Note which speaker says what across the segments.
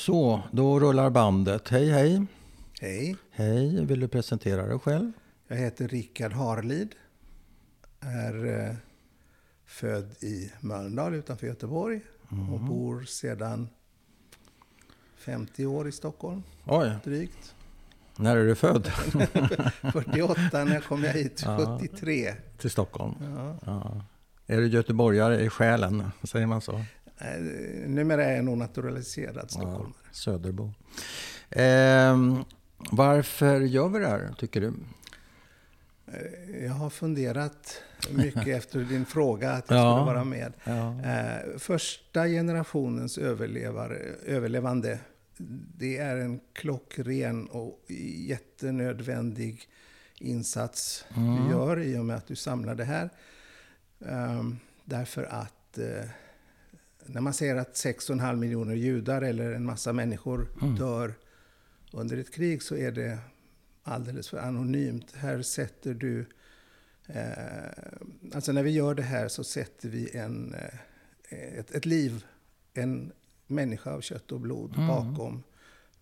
Speaker 1: Så, då rullar bandet. Hej, hej.
Speaker 2: Hej,
Speaker 1: Hej, vill du presentera dig själv?
Speaker 2: jag heter Rickard Harlid. Är eh, född i Mölndal utanför Göteborg och bor sedan 50 år i Stockholm,
Speaker 1: Oj,
Speaker 2: drygt.
Speaker 1: när är du född?
Speaker 2: 48 när kom jag hit,
Speaker 1: Ja.
Speaker 2: 73.
Speaker 1: Till Stockholm?
Speaker 2: Ja.
Speaker 1: Ja. Är du göteborgare i själen? Säger man så?
Speaker 2: Eh, Numera är jag nog naturaliserad stockholmare.
Speaker 1: Söderbo. Ehm, varför gör vi det här, tycker du?
Speaker 2: Eh, Jag har funderat mycket efter din fråga att jag
Speaker 1: Ja.
Speaker 2: skulle vara med.
Speaker 1: Ja.
Speaker 2: Eh, första generationens överlevande, det är en klockren och jättenödvändig insats du gör i och med att du samlar det här. Ehm, därför att eh, när man säger att 6,5 miljoner judar eller en massa människor dör under ett krig så är det alldeles för anonymt. Här sätter du Eh, alltså när vi gör det här så sätter vi en, eh, ett, ett liv, en människa av kött och blod bakom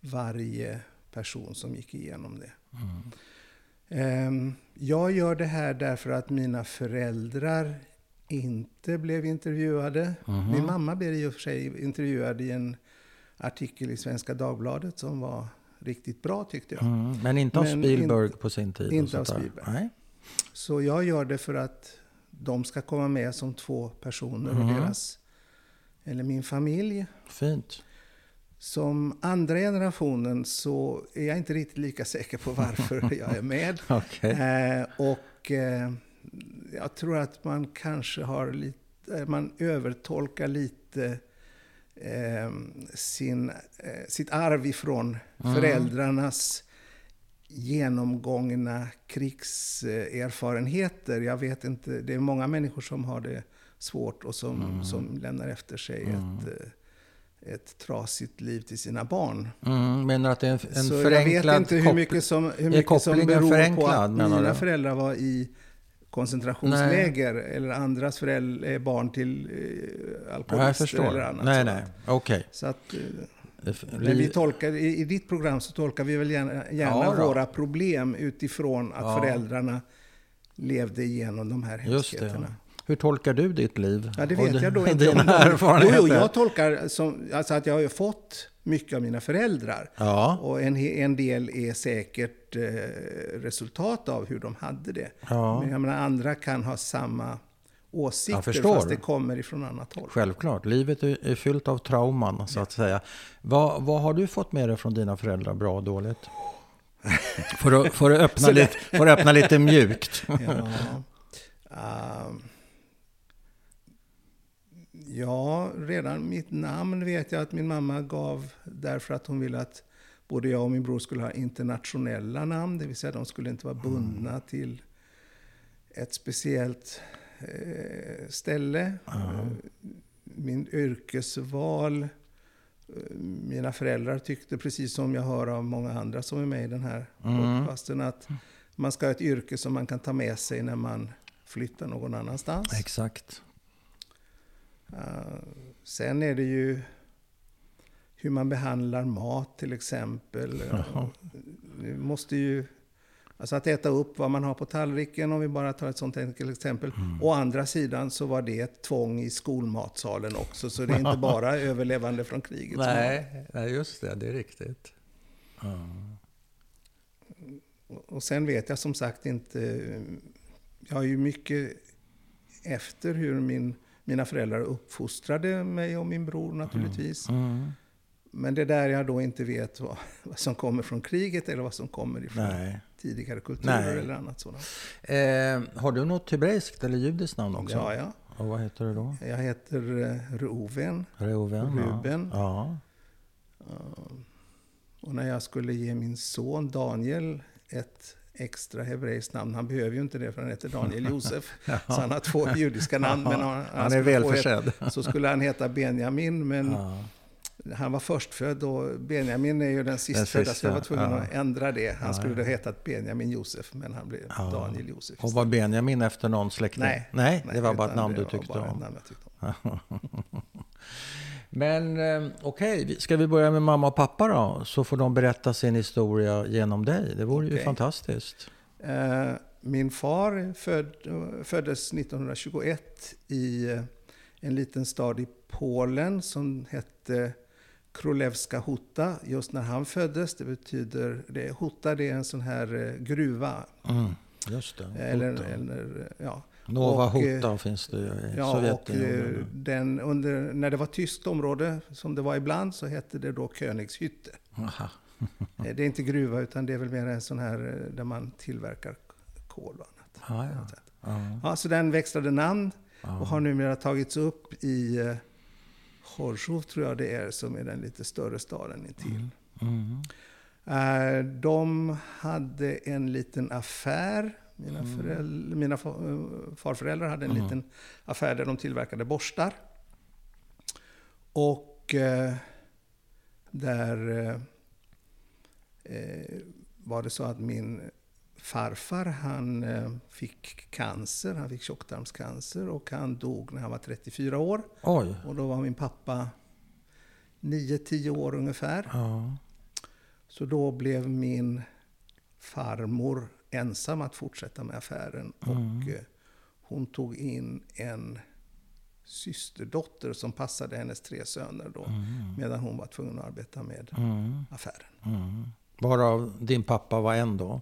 Speaker 2: varje person som gick igenom det. Eh, jag gör det här därför att mina föräldrar inte blev intervjuade. Min mamma blev i och för sig intervjuad i en artikel i Svenska Dagbladet som var riktigt bra tyckte jag.
Speaker 1: Mm. Men inte av
Speaker 2: Men
Speaker 1: Spielberg
Speaker 2: inte-
Speaker 1: på sin tid?
Speaker 2: inte av. Spielberg.
Speaker 1: Nej.
Speaker 2: Så jag gör det för att de ska komma med som två personer och deras, eller min familj.
Speaker 1: Fint.
Speaker 2: Som andra generationen så är jag inte riktigt lika säker på varför jag är med.
Speaker 1: Okej.
Speaker 2: Eh, och eh, jag tror att man kanske har lite, man övertolkar lite eh, sin, eh, sitt arv ifrån föräldrarnas genomgångna krigserfarenheter. Jag vet inte, det är många människor som har det svårt och som, som lämnar efter sig ett, eh, ett trasigt liv till sina barn.
Speaker 1: Mm, menar att det är en, en
Speaker 2: Så jag
Speaker 1: förenklad
Speaker 2: vet inte hur
Speaker 1: koppling?
Speaker 2: mycket som, hur mycket som beror på
Speaker 1: förenklad,
Speaker 2: att mina föräldrar var i koncentrationsläger eller andras föräldrar är barn till eh,
Speaker 1: Ja,
Speaker 2: alkoholister eller annat.
Speaker 1: nej, nej. Okej.
Speaker 2: Att, eh, men vi tolkar, i, ditt program så tolkar vi väl gärna,
Speaker 1: Ja
Speaker 2: gärna
Speaker 1: då.
Speaker 2: våra problem utifrån att
Speaker 1: Ja.
Speaker 2: föräldrarna levde igenom de här hemskheterna.
Speaker 1: Hur tolkar du ditt liv?
Speaker 2: Ja, det vet jag då inte.
Speaker 1: Dina erfarenheter?
Speaker 2: Jo, jag tolkar som, alltså att jag har ju fått mycket av mina föräldrar.
Speaker 1: Ja.
Speaker 2: Och en, en del är säkert eh, resultat av hur de hade det.
Speaker 1: Ja.
Speaker 2: Men jag menar, andra kan ha samma åsikter fast det kommer ifrån annat håll.
Speaker 1: Självklart. Livet är är fyllt av trauman, så att säga. Vad, vad har du fått med dig från dina föräldrar, bra och dåligt? För att, för att, öppna, lite, för att öppna lite mjukt.
Speaker 2: Ja. Ehm, ja, redan mitt namn vet jag att min mamma gav därför att hon ville att både jag och min bror skulle ha internationella namn. Det vill säga de skulle inte vara bundna till ett speciellt eh, ställe. Min yrkesval. eh, Mina föräldrar tyckte, precis som jag hör av många andra som är med i den här podcasten, att man ska ha ett yrke som man kan ta med sig när man flyttar någon annanstans.
Speaker 1: Exakt.
Speaker 2: Uh, sen är det ju hur man behandlar mat till exempel. Vi måste ju... Alltså att äta upp vad man har på tallriken, om vi bara tar ett sånt enkelt exempel. Å andra sidan så var det ett tvång i skolmatsalen också, så det är inte bara överlevande från kriget
Speaker 1: Nej, nej, just det. Det är riktigt.
Speaker 2: Och sen vet jag som sagt inte... Jag har ju mycket efter hur min, mina föräldrar uppfostrade mig och min bror naturligtvis.
Speaker 1: Mm.
Speaker 2: Men det är där jag då inte vet vad, vad som kommer från kriget eller vad som kommer ifrån
Speaker 1: Nej.
Speaker 2: tidigare kulturer
Speaker 1: Nej.
Speaker 2: eller annat sådant.
Speaker 1: Eh, har du något hebreiskt eller judiskt namn också?
Speaker 2: Ja, ja.
Speaker 1: Och vad heter du då?
Speaker 2: Jag heter eh, Reuven.
Speaker 1: Reuven?
Speaker 2: Ruben.
Speaker 1: Ja.
Speaker 2: Och när jag skulle ge min son Daniel ett extra hebreiskt namn. Han behöver ju inte det för han heter Daniel Josef. Så han har två judiska namn. Men han,
Speaker 1: Han är
Speaker 2: skulle
Speaker 1: väl
Speaker 2: få
Speaker 1: försedd.
Speaker 2: Ett, så skulle han heta Benjamin. Men
Speaker 1: Ja.
Speaker 2: han var förstfödd och Benjamin är ju den sistfödda. Så jag var tvungen
Speaker 1: ja.
Speaker 2: att ändra det. Han
Speaker 1: Ja,
Speaker 2: skulle
Speaker 1: ja.
Speaker 2: ha hetat Benjamin Josef. Men han blev
Speaker 1: Ja.
Speaker 2: Daniel Josef.
Speaker 1: Och var Benjamin efter någon släkting?
Speaker 2: Nej,
Speaker 1: Nej, det var bara ett namn du tyckte om. Men eh, okej, okay. ska vi börja med mamma och pappa då? Så får de berätta sin historia genom dig. Det vore okay. ju fantastiskt.
Speaker 2: Uh, min far föd, föddes 1921 i eh, en liten stad i Polen som hette Królewska Huta. Just när han föddes, det betyder, det, Huta det är en sån här eh, gruva.
Speaker 1: Mm, just det,
Speaker 2: eller, eller, ja.
Speaker 1: Nova och, eh, finns det i ja, Sovjetunionen.
Speaker 2: Och den, under, när det var tyskt område, som det var ibland, så hette det då Königshytte. det är inte gruva, utan det är väl mer en sån här där man tillverkar kol och annat.
Speaker 1: Ah, ja.
Speaker 2: Ja. ja. så den växlade namn och har numera tagits upp i eh, Chorzów, tror jag det är, som är den lite större staden intill. Mm. Mm. Eh, de hade en liten affär. Mina, mm. föräldrar, mina eh, farföräldrar hade en mm. liten affär där de tillverkade borstar. Och eh, där eh, var det så att min farfar han eh, fick cancer, han fick tjocktarmscancer och han dog när han var 34 år.
Speaker 1: Oj.
Speaker 2: Och då var min pappa 9-10 år ungefär.
Speaker 1: Ja.
Speaker 2: Så då blev min farmor ensam att fortsätta med affären. Mm. Och eh, hon tog in en systerdotter som passade hennes tre söner då. Mm. Medan hon var tvungen att arbeta med mm. affären.
Speaker 1: Mm. Varav din pappa var en då?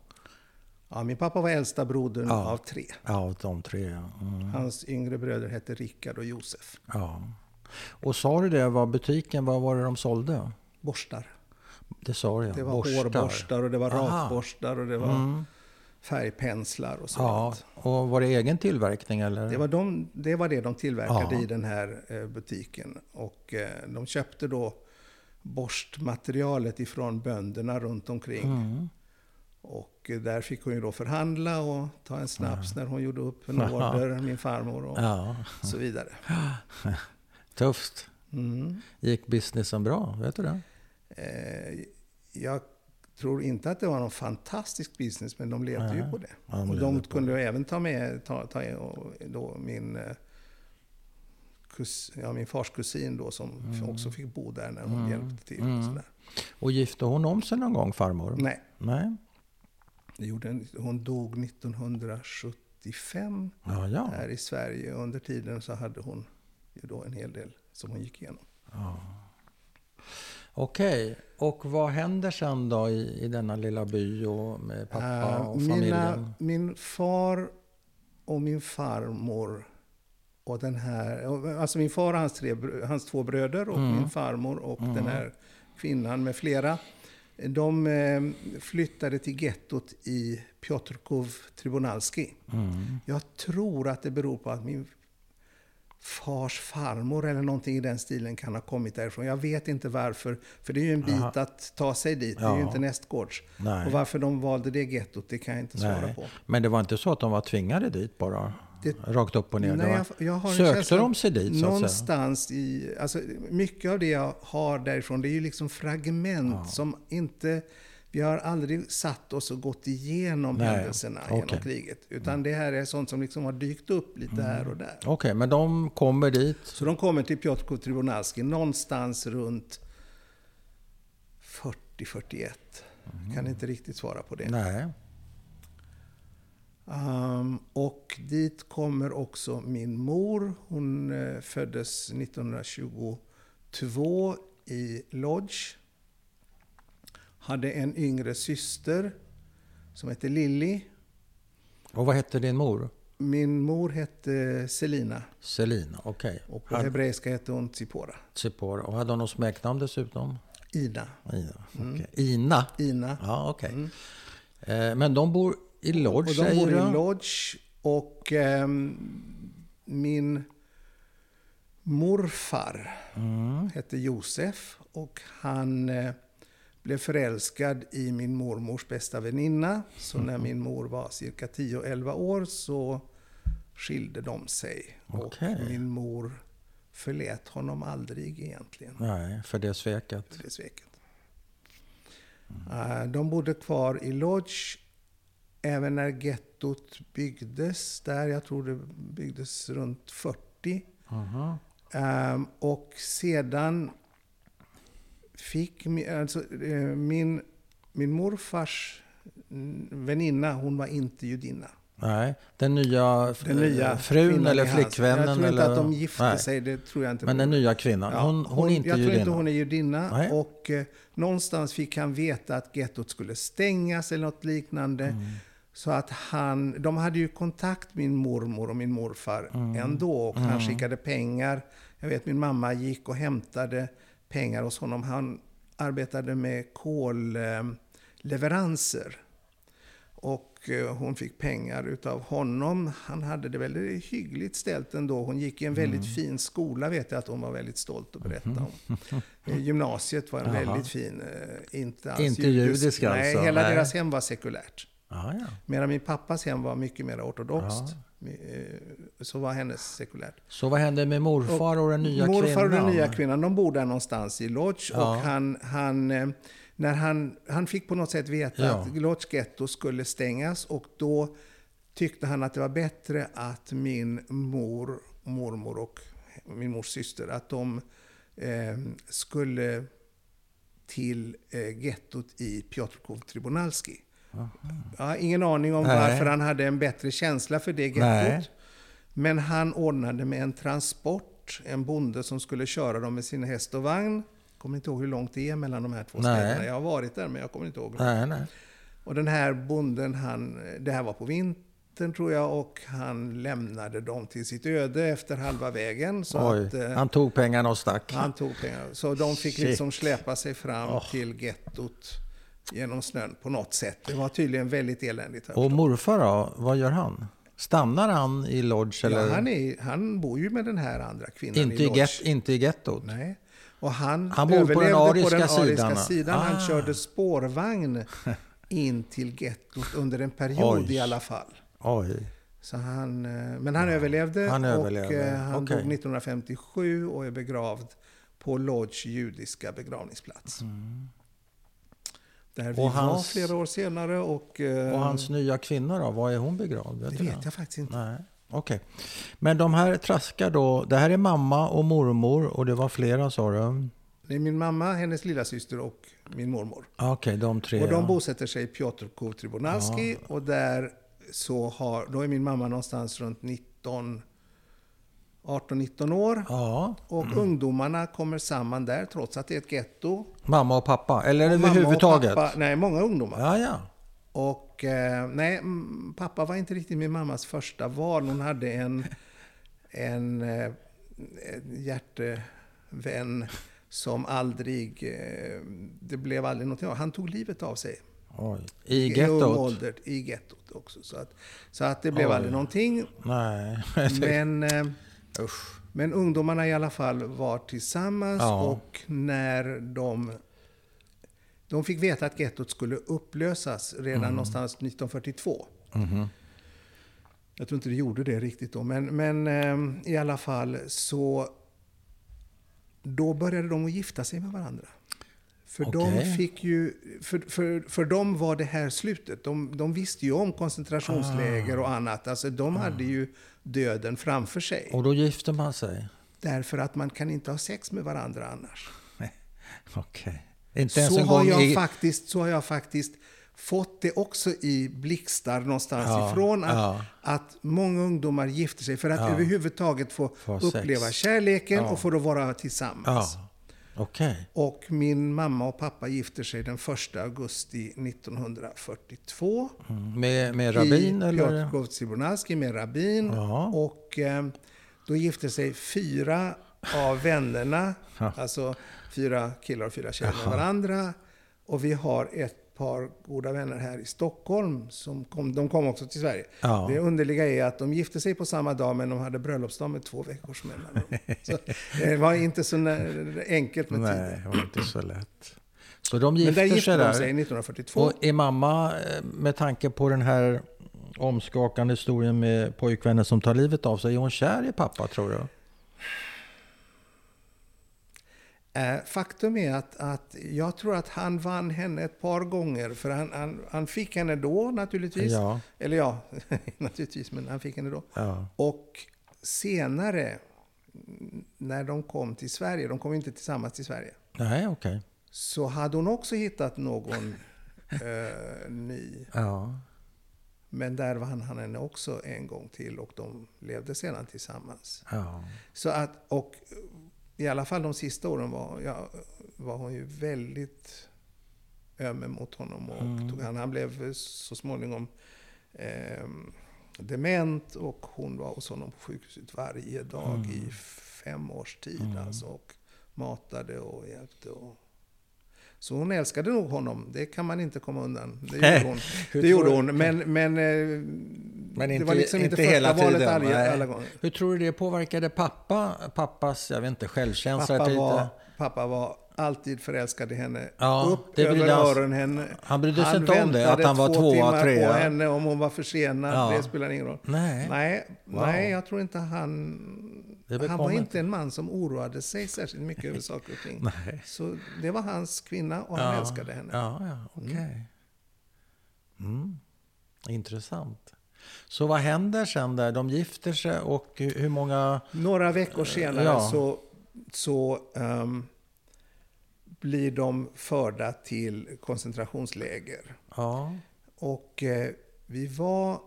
Speaker 2: Ja, min pappa var äldsta brodern ja. av tre.
Speaker 1: Ja, av de tre. Ja.
Speaker 2: Mm. Hans yngre bröder hette Rickard och Josef.
Speaker 1: Ja. Och sa du det, vad butiken, vad var det de sålde?
Speaker 2: Borstar.
Speaker 1: Det sa du ja.
Speaker 2: Det var borstar. hårborstar och det var rakborstar och det var mm. Färgpenslar och sånt.
Speaker 1: Ja. Och var det egen tillverkning eller?
Speaker 2: Det var, de, det, var det de tillverkade ja. i den här eh, butiken. Och eh, de köpte då borstmaterialet ifrån bönderna runt omkring. Mm. Och där fick hon ju då förhandla och ta en snaps ja. när hon gjorde upp en order, min farmor och ja. så vidare.
Speaker 1: Tufft.
Speaker 2: Mm.
Speaker 1: Gick businessen bra? Vet du det?
Speaker 2: Eh, jag tror inte att det var någon fantastisk business, men de levde Nej. ju på det. Ja, de och de kunde ju även ta med ta, ta, då min, eh, kus, ja, min fars kusin då, som mm. också fick bo där när hon mm. hjälpte till. Och, mm. sådär.
Speaker 1: och gifte hon om sig någon gång, farmor?
Speaker 2: Nej.
Speaker 1: Nej.
Speaker 2: Det gjorde, hon dog 1975
Speaker 1: ja, ja.
Speaker 2: här i Sverige. Under tiden så hade hon ju då en hel del som hon gick igenom.
Speaker 1: Ja. Okej, okay. och vad händer sen då i, i denna lilla by och med pappa uh, och familjen? Mina,
Speaker 2: min far och min farmor och den här, alltså min far och hans, tre, hans två bröder och mm. min farmor och mm. den här kvinnan med flera. De eh, flyttade till gettot i Piotrkov Tribunalski.
Speaker 1: Mm.
Speaker 2: Jag tror att det beror på att min fars farmor eller någonting i den stilen kan ha kommit därifrån. Jag vet inte varför, för det är ju en bit Aha. att ta sig dit. Ja. Det är ju inte nästgårds. Och varför de valde det gettot, det kan jag inte svara Nej. på.
Speaker 1: Men det var inte så att de var tvingade dit bara? Det, Rakt upp och ner?
Speaker 2: Nej, jag, jag har
Speaker 1: sökte de sig dit?
Speaker 2: Så någonstans i... Alltså, mycket av det jag har därifrån, det är ju liksom fragment ja. som inte... Vi har aldrig satt oss och gått igenom Nej, händelserna okay. genom kriget. Utan det här är sånt som liksom har dykt upp lite mm. här och där.
Speaker 1: Okej, okay, men de kommer dit?
Speaker 2: Så de kommer till Piotrkov Tribunalski någonstans runt 40-41. Mm. Kan inte riktigt svara på det.
Speaker 1: Nej.
Speaker 2: Um, och dit kommer också min mor. Hon uh, föddes 1922 i Lodz. Hade en yngre syster som hette Lilly.
Speaker 1: Och vad hette din mor?
Speaker 2: Min mor hette Selina.
Speaker 1: Selina, okej. Okay.
Speaker 2: Och på hebreiska hette hon Tsipora.
Speaker 1: Tsipora. Och hade hon något smeknamn dessutom?
Speaker 2: Ina.
Speaker 1: Ina, mm. Ina?
Speaker 2: Ina.
Speaker 1: Ja, okej. Okay. Mm. Eh, men de bor i Lodge,
Speaker 2: och de bor i Lodge. Och eh, min morfar mm. hette Josef. Och han eh, blev förälskad i min mormors bästa väninna. Så mm. när min mor var cirka 10-11 år så skilde de sig.
Speaker 1: Okay.
Speaker 2: Och min mor förlät honom aldrig egentligen.
Speaker 1: Nej, för det sveket.
Speaker 2: För det sveket. Mm. De bodde kvar i Lodge Även när gettot byggdes där, jag tror det byggdes runt 40.
Speaker 1: Aha.
Speaker 2: Ehm, och sedan fick alltså, eh, min, min morfars mm, väninna, hon var inte judinna.
Speaker 1: Nej, den nya,
Speaker 2: Den nya
Speaker 1: Eh, frun eller flickvännen?
Speaker 2: Jag tror inte
Speaker 1: eller,
Speaker 2: att de gifte
Speaker 1: Nej,
Speaker 2: sig, det tror jag inte.
Speaker 1: Men den nya kvinnan,
Speaker 2: Ja,
Speaker 1: hon, hon, är inte
Speaker 2: Jag tror inte
Speaker 1: judinna?
Speaker 2: hon är judinna.
Speaker 1: Nej.
Speaker 2: Och eh, någonstans fick han veta att gettot skulle stängas eller något liknande.
Speaker 1: Mm.
Speaker 2: Så att han, de hade ju kontakt, min mormor och min morfar,
Speaker 1: Mm.
Speaker 2: ändå. Och han skickade pengar. Jag vet min mamma gick och hämtade pengar hos honom. Han arbetade med kolleveranser. Och eh, hon fick pengar utav honom. Han hade det väldigt hyggligt ställt ändå. Hon gick i en väldigt
Speaker 1: Mm.
Speaker 2: fin skola vet jag att hon var väldigt stolt att berätta om. Eh, Gymnasiet var en väldigt fin, eh, inte alls
Speaker 1: Inte judisk
Speaker 2: Nej,
Speaker 1: alltså?
Speaker 2: hela
Speaker 1: Nej.
Speaker 2: deras hem var sekulärt.
Speaker 1: Ja, ja.
Speaker 2: Medan min pappas hem var mycket mer ortodoxt. Eh, Så var hennes sekulärt.
Speaker 1: Så vad hände med morfar och den nya
Speaker 2: Morfar
Speaker 1: kvinnan?
Speaker 2: och den nya kvinnan, de bor där någonstans i Lodz.
Speaker 1: Ja.
Speaker 2: Och han, han, eh, när han, han fick på något sätt veta
Speaker 1: Ja.
Speaker 2: att Lodz getto skulle stängas. Och då tyckte han att det var bättre att min mor, mormor och min mors syster, att de eh, skulle till eh, gettot i Piotrkov Tribunalski. Jag har ingen aning om
Speaker 1: Nej.
Speaker 2: varför han hade en bättre känsla för det gettot. Men han ordnade med en transport, en bonde som skulle köra dem med sin häst och vagn. Jag kommer inte ihåg hur långt det är mellan de här två
Speaker 1: Nej.
Speaker 2: städerna. Jag har varit där, men jag kommer inte ihåg.
Speaker 1: Nej, nej.
Speaker 2: Och den här bonden, han, det här var på vintern tror jag, och han lämnade dem till sitt öde efter halva vägen. Så
Speaker 1: Oj,
Speaker 2: att, eh,
Speaker 1: han tog pengarna och stack.
Speaker 2: han tog pengar. Så de fick
Speaker 1: Shit.
Speaker 2: liksom släpa sig fram
Speaker 1: Åh.
Speaker 2: till gettot genom snön på något sätt. Det var tydligen väldigt eländigt.
Speaker 1: Och morfar då, vad gör han? Stannar han i Lodge? Eller?
Speaker 2: Ja, han, är, han bor ju med den här andra kvinnan
Speaker 1: inte,
Speaker 2: i Lodz.
Speaker 1: get, inte i gettot?
Speaker 2: Nej. Och han,
Speaker 1: Han bor på den
Speaker 2: överlevde
Speaker 1: ariska
Speaker 2: på den ariska
Speaker 1: sidan.
Speaker 2: sidan. Han
Speaker 1: Ah.
Speaker 2: körde spårvagn in till gettot under en period
Speaker 1: Oj.
Speaker 2: i alla fall.
Speaker 1: Oj.
Speaker 2: Så han, eh, men han överlevde
Speaker 1: Han
Speaker 2: och
Speaker 1: överlevde.
Speaker 2: eh, han
Speaker 1: Okej.
Speaker 2: dog 1957 och är begravd på Lodz judiska begravningsplats. Där vi.
Speaker 1: Och
Speaker 2: var
Speaker 1: hans-
Speaker 2: flera år senare och... eh,
Speaker 1: Och hans nya kvinna då, var är hon begravd? Vet
Speaker 2: det vet jag faktiskt inte.
Speaker 1: Nej, okej. Men de här traskar då, det här är mamma och mormor och det var flera sa du?
Speaker 2: Det är min mamma, hennes lilla syster och min mormor.
Speaker 1: Ah, Okej, de tre.
Speaker 2: Och de
Speaker 1: ja.
Speaker 2: bosätter sig i Piotrkov Tribunalski och där så har, då är min mamma någonstans runt 19, 18-19 år.
Speaker 1: Ja,
Speaker 2: Och ungdomarna kommer samman där trots att det är ett getto.
Speaker 1: mamma och pappa. Eller
Speaker 2: och
Speaker 1: överhuvudtaget?
Speaker 2: pappa- Nej, många ungdomar.
Speaker 1: Ja, ja.
Speaker 2: Och eh, nej, mm, pappa var inte riktigt min mammas första val. Hon hade en, en, eh, en hjärtevän som aldrig, eh, det blev aldrig någonting av. Han tog livet av sig.
Speaker 1: Oj. I gettot?
Speaker 2: i gettot också. Så att, så att det blev
Speaker 1: Oj.
Speaker 2: aldrig någonting.
Speaker 1: Nej.
Speaker 2: Men, eh,
Speaker 1: Usch.
Speaker 2: men ungdomarna i alla fall var tillsammans
Speaker 1: Ja.
Speaker 2: och när de... De fick veta att gettot skulle upplösas redan
Speaker 1: Mm.
Speaker 2: någonstans 1942.
Speaker 1: Mhm.
Speaker 2: Jag tror inte det gjorde det riktigt då, men, men eh, i alla fall så... Då började de att gifta sig med varandra. För de
Speaker 1: Okej.
Speaker 2: fick ju... För, för, för dem var det här slutet. De, de visste ju om koncentrationsläger och annat. Alltså de hade ju döden framför sig.
Speaker 1: Och då gifte man sig?
Speaker 2: Därför att man kan inte ha sex med varandra annars.
Speaker 1: Okej. Inte ens
Speaker 2: Så
Speaker 1: en
Speaker 2: har, jag
Speaker 1: i...
Speaker 2: faktiskt, så har jag faktiskt fått det också i blixtar någonstans
Speaker 1: Ja,
Speaker 2: ifrån. Att,
Speaker 1: ja.
Speaker 2: att många ungdomar gifter sig för att
Speaker 1: Ja.
Speaker 2: överhuvudtaget få
Speaker 1: Få ha sex.
Speaker 2: uppleva kärleken och få då vara tillsammans.
Speaker 1: Okej.
Speaker 2: Och min mamma och pappa gifter sig den 1 augusti 1942.
Speaker 1: Mm. Med, med rabbin
Speaker 2: I med rabbin.
Speaker 1: Ja.
Speaker 2: Och eh, då gifte sig fyra av vännerna, alltså fyra killar och fyra tjejer med varandra. Och vi har ett par goda vänner här i Stockholm. Som kom, de kom också till Sverige.
Speaker 1: Ja.
Speaker 2: Det underliga är att de gifte sig på samma dag, men de hade bröllopsdag med två veckors mellanrum. Det var inte så enkelt med
Speaker 1: Nej,
Speaker 2: tiden.
Speaker 1: det var inte så lätt. Så de
Speaker 2: Men
Speaker 1: gifter
Speaker 2: där
Speaker 1: sig
Speaker 2: gifte de
Speaker 1: där.
Speaker 2: sig 1942.
Speaker 1: Och är mamma, eh, med tanke på den här omskakande historien med pojkvännen som tar livet av sig, är hon kär i pappa tror du?
Speaker 2: Eh, Faktum är att, att jag tror att han vann henne ett par gånger. För han, han, han fick henne då naturligtvis.
Speaker 1: Ja.
Speaker 2: Eller ja, naturligtvis, men han fick henne då.
Speaker 1: Ja.
Speaker 2: Och senare, när de kom till Sverige, de kom inte tillsammans till Sverige,
Speaker 1: Nej, okej.
Speaker 2: så hade hon också hittat någon eh, ny.
Speaker 1: Ja.
Speaker 2: Men där vann han henne också en gång till och de levde sedan tillsammans.
Speaker 1: Ja.
Speaker 2: Så att, och i alla fall de sista åren var, ja, var hon ju väldigt öm mot honom. Och
Speaker 1: Mm.
Speaker 2: tog, han, han blev så småningom eh, dement och hon var hos honom på sjukhuset varje dag
Speaker 1: Mm.
Speaker 2: i fem års tid. Alltså, och matade och hjälpte. Och, så hon älskade nog honom, det kan man inte komma undan. Det gjorde hon. Det gjorde hon, men, men, eh,
Speaker 1: Men
Speaker 2: det
Speaker 1: inte,
Speaker 2: var liksom inte,
Speaker 1: inte hela
Speaker 2: valet
Speaker 1: tiden.
Speaker 2: alla, gånger.
Speaker 1: Hur tror du det påverkade pappa, pappas, jag vet inte, självkänsla?
Speaker 2: Pappa var, pappa var alltid förälskad i henne.
Speaker 1: Ja,
Speaker 2: upp
Speaker 1: det
Speaker 2: över
Speaker 1: han-
Speaker 2: öronen henne.
Speaker 1: han brydde sig inte om det, att han var
Speaker 2: två
Speaker 1: tvåa,
Speaker 2: timmar
Speaker 1: trea.
Speaker 2: på henne om hon var försenad.
Speaker 1: Ja.
Speaker 2: Det spelar ingen roll.
Speaker 1: Nej.
Speaker 2: Nej,
Speaker 1: Wow.
Speaker 2: nej, jag tror inte han... Han var inte en man som oroade sig särskilt mycket över saker och ting.
Speaker 1: Nej.
Speaker 2: Så det var hans kvinna och han
Speaker 1: Ja,
Speaker 2: älskade henne.
Speaker 1: Ja, ja, okej. Mm. Intressant. Så vad händer sen där? De gifter sig och hur hur många...
Speaker 2: Några veckor senare
Speaker 1: Ja.
Speaker 2: så, så ehm, blir de förda till koncentrationsläger.
Speaker 1: Ja,
Speaker 2: Och eh, vi var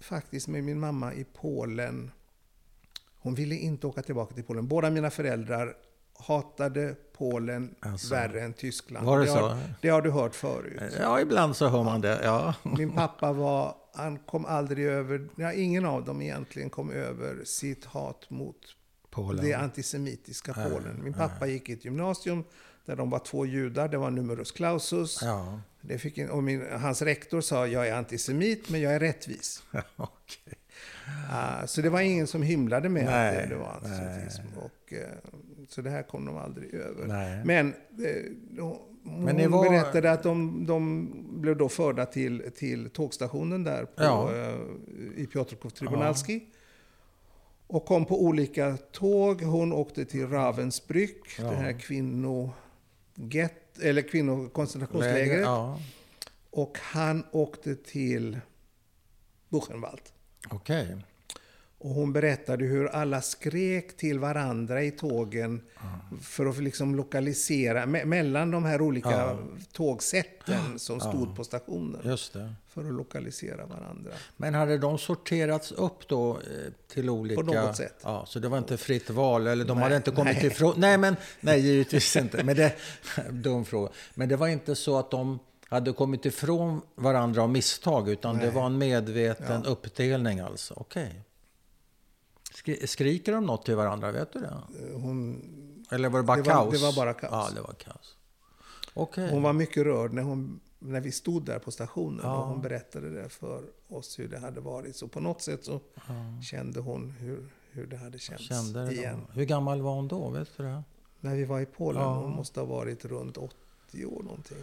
Speaker 2: faktiskt med min mamma i Polen. Hon ville inte åka tillbaka till Polen. Båda mina föräldrar hatade Polen
Speaker 1: Alltså.
Speaker 2: värre än Tyskland.
Speaker 1: Var det
Speaker 2: har,
Speaker 1: så?
Speaker 2: det har du hört förut.
Speaker 1: ja ibland så hör man det. Ja.
Speaker 2: Min pappa var, han kom aldrig över, ja, ingen av dem egentligen kom över sitt hat mot
Speaker 1: Polen.
Speaker 2: det antisemitiska Polen. Min pappa gick i ett gymnasium där de var två judar, det var numerus clausus.
Speaker 1: Ja,
Speaker 2: Det fick en, och min, hans rektor sa, jag är antisemit men jag är rättvis.
Speaker 1: okej.
Speaker 2: Ah, så det var ingen som hymlade med
Speaker 1: Nej,
Speaker 2: att det, det var antisemitism. Och, eh, så det här kom de aldrig över.
Speaker 1: Nej.
Speaker 2: Men eh, hon,
Speaker 1: Men var-
Speaker 2: berättade att de, de blev då förda till, till tågstationen där på,
Speaker 1: Ja.
Speaker 2: eh, i Piotrkov Tribunalski. Och kom på olika tåg. Hon åkte till Ravensbrück,
Speaker 1: Ja.
Speaker 2: det här kvinno... Get, eller kvinnokoncentrationslägret.
Speaker 1: Ja,
Speaker 2: Och han åkte till Buchenwald.
Speaker 1: okej.
Speaker 2: Och hon berättade hur alla skrek till varandra i tågen för att liksom lokalisera, me mellan de här olika
Speaker 1: Ja.
Speaker 2: tågsätten som stod på stationen.
Speaker 1: Det.
Speaker 2: För att lokalisera varandra.
Speaker 1: Men hade de sorterats upp då eh, till olika...
Speaker 2: något sätt.
Speaker 1: Ja, så det var inte fritt val eller de
Speaker 2: Nej,
Speaker 1: hade inte kommit
Speaker 2: nej.
Speaker 1: ifrån... Nej, men nej, givetvis inte. Men det... Dum fråga. Men det var inte så att de hade kommit ifrån varandra av misstag utan det
Speaker 2: Nej.
Speaker 1: var en medveten uppdelning alltså. Okej. Skri- Skriker de något till varandra? Vet du det?
Speaker 2: Eh, Hon,
Speaker 1: Eller var det bara
Speaker 2: Det var-
Speaker 1: kaos?
Speaker 2: det var bara kaos.
Speaker 1: Ja, det var kaos. Okej.
Speaker 2: hon var mycket rörd när, hon, när vi stod där på stationen.
Speaker 1: Ja.
Speaker 2: Och hon berättade det för oss hur det hade varit. Så på något sätt så kände hon hur, hur det hade känts
Speaker 1: Kände det
Speaker 2: igen.
Speaker 1: då. Hur gammal var hon då? Vet du det?
Speaker 2: När vi var i Polen.
Speaker 1: Ja.
Speaker 2: Hon måste ha varit runt 80 år någonting.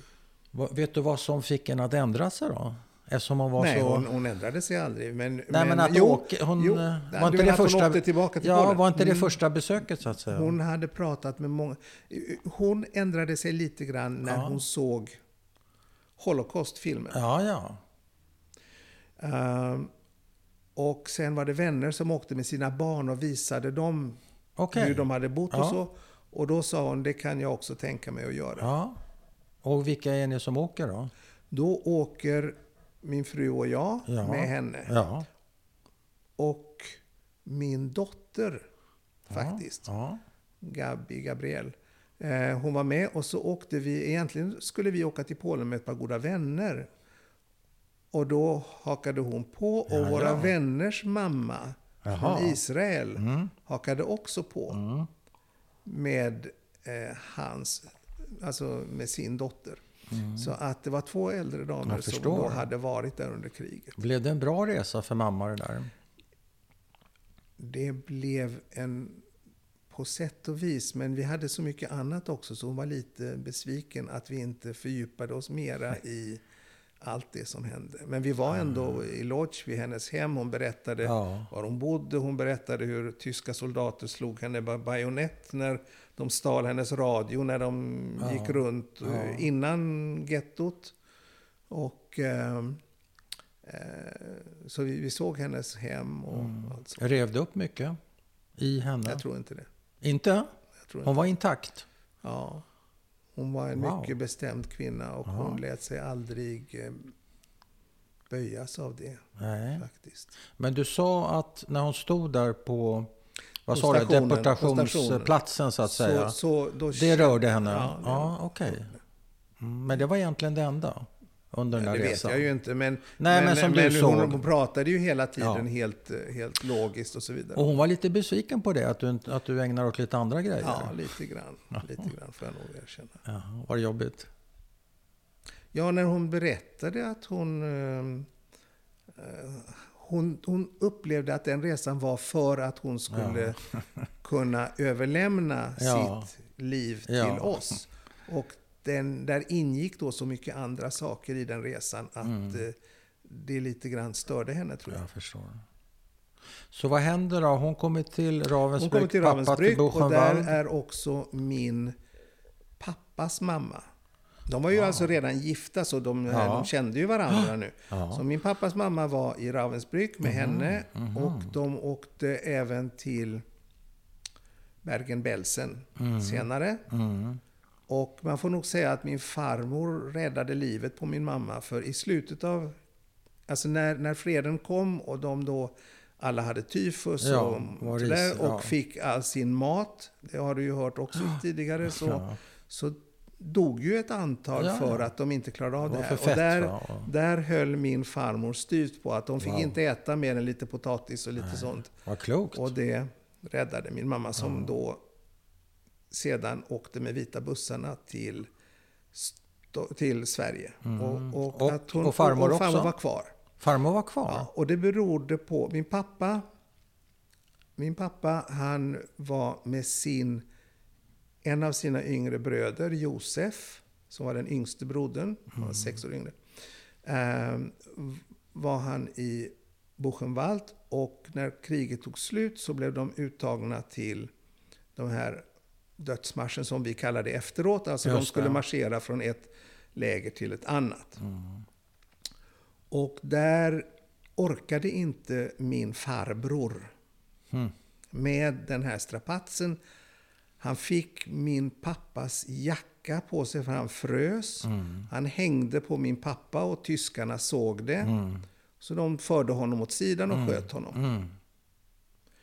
Speaker 1: Va- Vet du vad som fick henne att ändra sig då? Eftersom hon var
Speaker 2: Nej,
Speaker 1: så...
Speaker 2: hon, hon ändrade sig aldrig. Men,
Speaker 1: Nej, men, att åka, hon,
Speaker 2: jo,
Speaker 1: eh, var inte det
Speaker 2: hon
Speaker 1: första...
Speaker 2: åkte tillbaka till
Speaker 1: ja,
Speaker 2: Polen?
Speaker 1: var inte det
Speaker 2: Mm.
Speaker 1: första besöket så att säga?
Speaker 2: Hon hade pratat med många. Hon ändrade sig lite grann när
Speaker 1: Ja.
Speaker 2: hon såg Holocaust-filmen.
Speaker 1: Ja, ja.
Speaker 2: Ehm, och sen var det vänner som åkte med sina barn och visade dem
Speaker 1: Okej.
Speaker 2: hur de hade bott
Speaker 1: Ja.
Speaker 2: och så. Och då sa hon, det kan jag också tänka mig att göra.
Speaker 1: Ja. Och vilka är ni som åker då?
Speaker 2: Då åker min fru och jag
Speaker 1: Ja.
Speaker 2: med henne.
Speaker 1: Ja.
Speaker 2: Och min dotter, faktiskt.
Speaker 1: Ja.
Speaker 2: Gabi, Gabriel. Eh, hon var med och så åkte vi, egentligen skulle vi åka till Polen med ett par goda vänner. Och då hakade hon på och
Speaker 1: Ja,
Speaker 2: våra
Speaker 1: ja.
Speaker 2: vänners mamma
Speaker 1: Jaha.
Speaker 2: från Israel
Speaker 1: Mm.
Speaker 2: hakade också på
Speaker 1: Mm.
Speaker 2: med eh, hans, alltså med sin dotter.
Speaker 1: Mm.
Speaker 2: Så att det var två äldre damer som då hade varit där under kriget.
Speaker 1: Blev det en bra resa för mamma det där?
Speaker 2: Det blev en på sätt och vis, men vi hade så mycket annat också så hon var lite besviken att vi inte fördjupade oss mera i allt det som hände. Men vi var ändå i Lodz vid hennes hem. Hon berättade
Speaker 1: Ja.
Speaker 2: var hon bodde. Hon berättade hur tyska soldater slog henne med bajonett när de stal hennes radio när de
Speaker 1: Ja.
Speaker 2: gick runt eh,
Speaker 1: Ja.
Speaker 2: innan gettot. Och, ehm, eh, så vi, vi såg hennes hem och
Speaker 1: Mm.
Speaker 2: allt sånt.
Speaker 1: Rev det upp mycket? i henne?
Speaker 2: Jag tror inte det.
Speaker 1: Inte?
Speaker 2: Tror
Speaker 1: Hon var intakt?
Speaker 2: Ja. Hon var en
Speaker 1: Wow.
Speaker 2: mycket bestämd kvinna och
Speaker 1: Ja.
Speaker 2: hon lät sig aldrig eh, böjas av det
Speaker 1: Nej.
Speaker 2: faktiskt.
Speaker 1: Men du sa att när hon stod där på, vad sa du, deportationsplatsen så att säga.
Speaker 2: Så, så,
Speaker 1: det rörde henne?
Speaker 2: Ja,
Speaker 1: Ja, okej. Mm, Men det var egentligen det enda under den
Speaker 2: Ja, det vet
Speaker 1: resan?
Speaker 2: jag ju inte, men,
Speaker 1: Nej, men som du
Speaker 2: hon,
Speaker 1: såg.
Speaker 2: hon pratade ju hela tiden
Speaker 1: Ja.
Speaker 2: helt, helt logiskt och så vidare.
Speaker 1: Och hon var lite besviken på det, att du, att du ägnar åt lite andra grejer?
Speaker 2: Ja, lite grann. Lite grann får jag nog erkänna.
Speaker 1: Jaha, var det jobbigt?
Speaker 2: Ja, när hon berättade att hon, eh, eh, hon... Hon upplevde att den resan var för att hon skulle kunna överlämna
Speaker 1: Ja.
Speaker 2: sitt liv till
Speaker 1: Ja.
Speaker 2: oss. Och den, där ingick då så mycket andra saker i den resan att
Speaker 1: Mm.
Speaker 2: eh, det lite grann störde henne, tror jag.
Speaker 1: Jag förstår. Så vad händer då? Hon kommer till
Speaker 2: Hon
Speaker 1: Ravensbrück,
Speaker 2: kommer till Ravensbrück och där är också min pappas mamma. De var ju alltså redan gifta, så de,
Speaker 1: Ja.
Speaker 2: de kände ju varandra nu.
Speaker 1: Ja.
Speaker 2: Så min pappas mamma var i Ravensbrück med henne och de åkte även till Bergen-Belsen senare. Och man får nog säga att min farmor räddade livet på min mamma. För i slutet av... Alltså när, när freden kom och de då alla hade tyfus
Speaker 1: Ja,
Speaker 2: och,
Speaker 1: var
Speaker 2: så
Speaker 1: ris-
Speaker 2: där, och
Speaker 1: ja.
Speaker 2: fick all sin mat. Det har du ju hört också tidigare. Så,
Speaker 1: Ja.
Speaker 2: så dog ju ett antal för att de inte klarade av
Speaker 1: Det
Speaker 2: det här.
Speaker 1: fett,
Speaker 2: och där, där höll min farmor styvt på att de fick
Speaker 1: Wow.
Speaker 2: inte äta mer än lite potatis och lite sånt.
Speaker 1: Vad klokt.
Speaker 2: Och det räddade min mamma som då sedan åkte med vita bussarna till, till Sverige. Och, och,
Speaker 1: Mm. Och-
Speaker 2: att hon,
Speaker 1: och farmor
Speaker 2: och farmor
Speaker 1: också?
Speaker 2: var kvar.
Speaker 1: Farmor var kvar?
Speaker 2: Ja, och det berodde på min pappa. Min pappa han var med sin, en av sina yngre bröder, Josef, som var den yngste brodern, han var sex år yngre. ehm, var han i Buchenwald och när kriget tog slut så blev de uttagna till de här dödsmarschen som vi kallar det efteråt. Alltså de
Speaker 1: Just
Speaker 2: skulle
Speaker 1: det.
Speaker 2: marschera från ett läger till ett annat.
Speaker 1: Mm.
Speaker 2: Och där orkade inte min farbror
Speaker 1: Mm.
Speaker 2: med den här strapatsen. Han fick min pappas jacka på sig för han frös.
Speaker 1: Mm.
Speaker 2: Han hängde på min pappa och tyskarna såg det.
Speaker 1: Mm.
Speaker 2: Så de förde honom åt sidan och sköt honom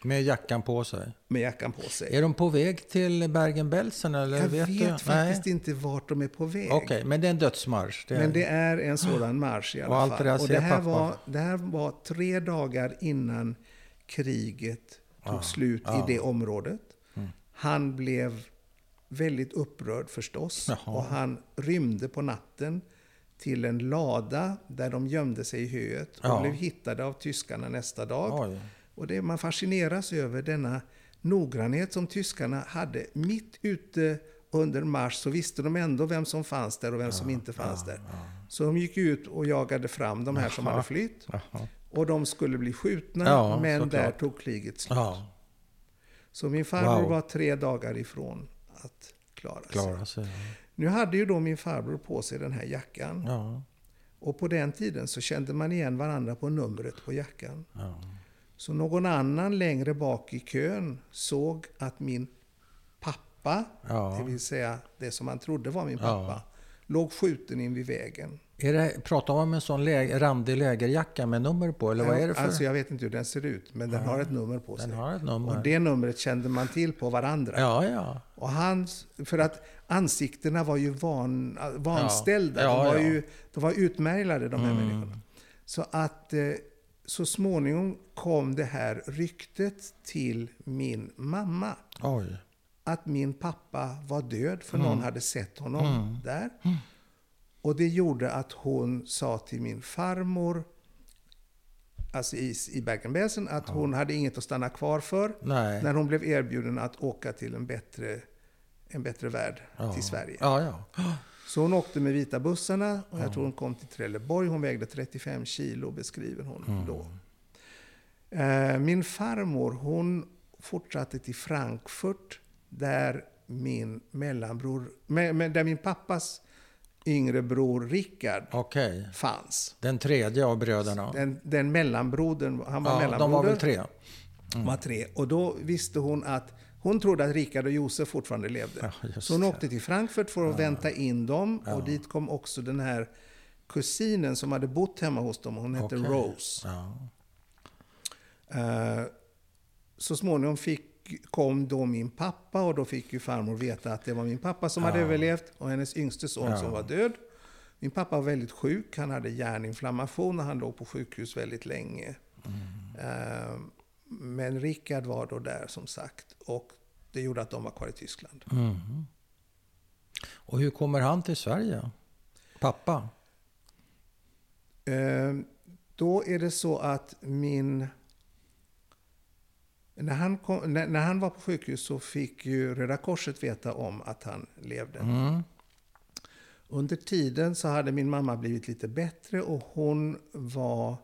Speaker 1: Med jackan på sig.
Speaker 2: med jackan på sig.
Speaker 1: Är de på väg till Bergen-Belsen eller
Speaker 2: Jag
Speaker 1: vet,
Speaker 2: vet, faktiskt
Speaker 1: Nej.
Speaker 2: inte vart de är på väg.
Speaker 1: Okej, men det är en dödsmarsch. Det är...
Speaker 2: Men det är en sådan marsch i alla
Speaker 1: Och allt
Speaker 2: fall.
Speaker 1: det där
Speaker 2: och det här,
Speaker 1: pappa.
Speaker 2: var, det här var tre dagar innan kriget tog slut
Speaker 1: ja.
Speaker 2: i det området. Han blev väldigt upprörd förstås.
Speaker 1: Jaha.
Speaker 2: Och han rymde på natten till en lada där de gömde sig i höet. Och
Speaker 1: Ja.
Speaker 2: blev hittade av tyskarna nästa dag.
Speaker 1: Oj.
Speaker 2: Och det, man fascineras över denna noggrannhet som tyskarna hade. Mitt ute under marsch så visste de ändå vem som fanns där och vem som inte fanns där. Så de gick ut och jagade fram de här som
Speaker 1: Jaha.
Speaker 2: hade flytt.
Speaker 1: Jaha.
Speaker 2: Och de skulle bli skjutna,
Speaker 1: Ja,
Speaker 2: men
Speaker 1: såklart.
Speaker 2: där tog kriget slut.
Speaker 1: Ja,
Speaker 2: Så min farbror
Speaker 1: Wow.
Speaker 2: var tre dagar ifrån att klara sig.
Speaker 1: klara sig.
Speaker 2: Nu hade ju då min farbror på sig den här jackan.
Speaker 1: Ja.
Speaker 2: Och på den tiden så kände man igen varandra på numret på jackan.
Speaker 1: Ja.
Speaker 2: Så någon annan längre bak i kön såg att min pappa,
Speaker 1: Ja.
Speaker 2: det vill säga det som man trodde var min
Speaker 1: Ja.
Speaker 2: pappa, låg skjuten in vid vägen.
Speaker 1: Är det, pratar man om en sån läge, randig lägerjacka med nummer på? Eller vad är det för?
Speaker 2: Alltså jag vet inte hur den ser ut, men den har ett nummer på
Speaker 1: Den
Speaker 2: sig.
Speaker 1: har ett nummer.
Speaker 2: Och det numret kände man till på varandra.
Speaker 1: Ja, ja.
Speaker 2: Och hans, för att ansiktena var ju van, vanställda.
Speaker 1: Ja,
Speaker 2: de, var
Speaker 1: ja.
Speaker 2: ju, de var utmärglade, de här människorna. Så att eh, så småningom kom det här ryktet till min mamma.
Speaker 1: Oj.
Speaker 2: Att min pappa var död, för någon hade sett honom där. Och det gjorde att hon sa till min farmor, alltså i, i Bergen-Belsen, att hon hade inget att stanna kvar för.
Speaker 1: Nej.
Speaker 2: När hon blev erbjuden att åka till en bättre, en bättre värld,
Speaker 1: Ja.
Speaker 2: till Sverige.
Speaker 1: Ja, ja.
Speaker 2: Så hon åkte med vita bussarna. Och jag tror hon kom till Trelleborg. Hon vägde 35 kilo, beskriver hon
Speaker 1: Mm.
Speaker 2: då. Eh, Min farmor, hon fortsatte till Frankfurt. Där min mellanbror, med, med, där min pappas yngre bror Rickard
Speaker 1: Okej.
Speaker 2: fanns.
Speaker 1: Den tredje av bröderna.
Speaker 2: Den, den mellanbrodern, han var
Speaker 1: ja,
Speaker 2: mellanbroder.
Speaker 1: de var väl tre?
Speaker 2: De var tre. Och då visste hon att hon trodde att Rikard och Josef fortfarande levde.
Speaker 1: Ja,
Speaker 2: så hon
Speaker 1: det.
Speaker 2: åkte till Frankfurt för att vänta in dem. Och dit kom också den här kusinen som hade bott hemma hos dem. Hon hette
Speaker 1: Okej.
Speaker 2: Rose.
Speaker 1: Ja.
Speaker 2: Eh, så småningom fick, kom då min pappa och då fick ju farmor veta att det var min pappa som hade överlevt och hennes yngste son som var död. Min pappa var väldigt sjuk, han hade hjärninflammation och han låg på sjukhus väldigt länge. Eh, men Rickard var då där som sagt och det gjorde att de var kvar i Tyskland.
Speaker 1: Mhm. Och hur kommer han till Sverige? Pappa?
Speaker 2: Eh, då är det så att min... När han, kom, när, när han var på sjukhus så fick ju Röda Korset veta om att han levde.
Speaker 1: Mm.
Speaker 2: Under tiden så hade min mamma blivit lite bättre och hon var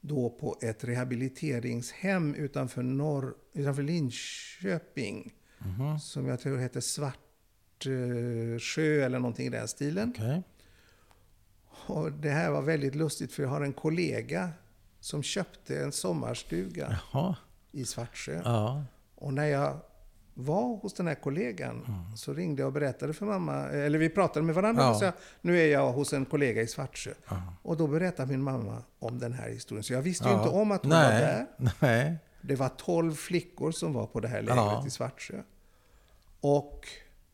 Speaker 2: då på ett rehabiliteringshem utanför, norr, utanför Linköping. Som jag tror hette Svartsjö eller någonting i den stilen.
Speaker 1: Okej.
Speaker 2: Och det här var väldigt lustigt för jag har en kollega som köpte en sommarstuga
Speaker 1: Jaha.
Speaker 2: i Svartsjö.
Speaker 1: Ja.
Speaker 2: Och när jag var hos den här kollegan
Speaker 1: Mm.
Speaker 2: så ringde jag och berättade för mamma, eller vi pratade med varandra
Speaker 1: Ja.
Speaker 2: och sa nu är jag hos en kollega i Svartsjö. Och då berättade min mamma om den här historien. Så jag visste ju
Speaker 1: Ja.
Speaker 2: inte om att hon var
Speaker 1: Nej.
Speaker 2: där.
Speaker 1: Nej.
Speaker 2: Det var 12 flickor som var på det här lägret
Speaker 1: Ja.
Speaker 2: i Svartsjö. Och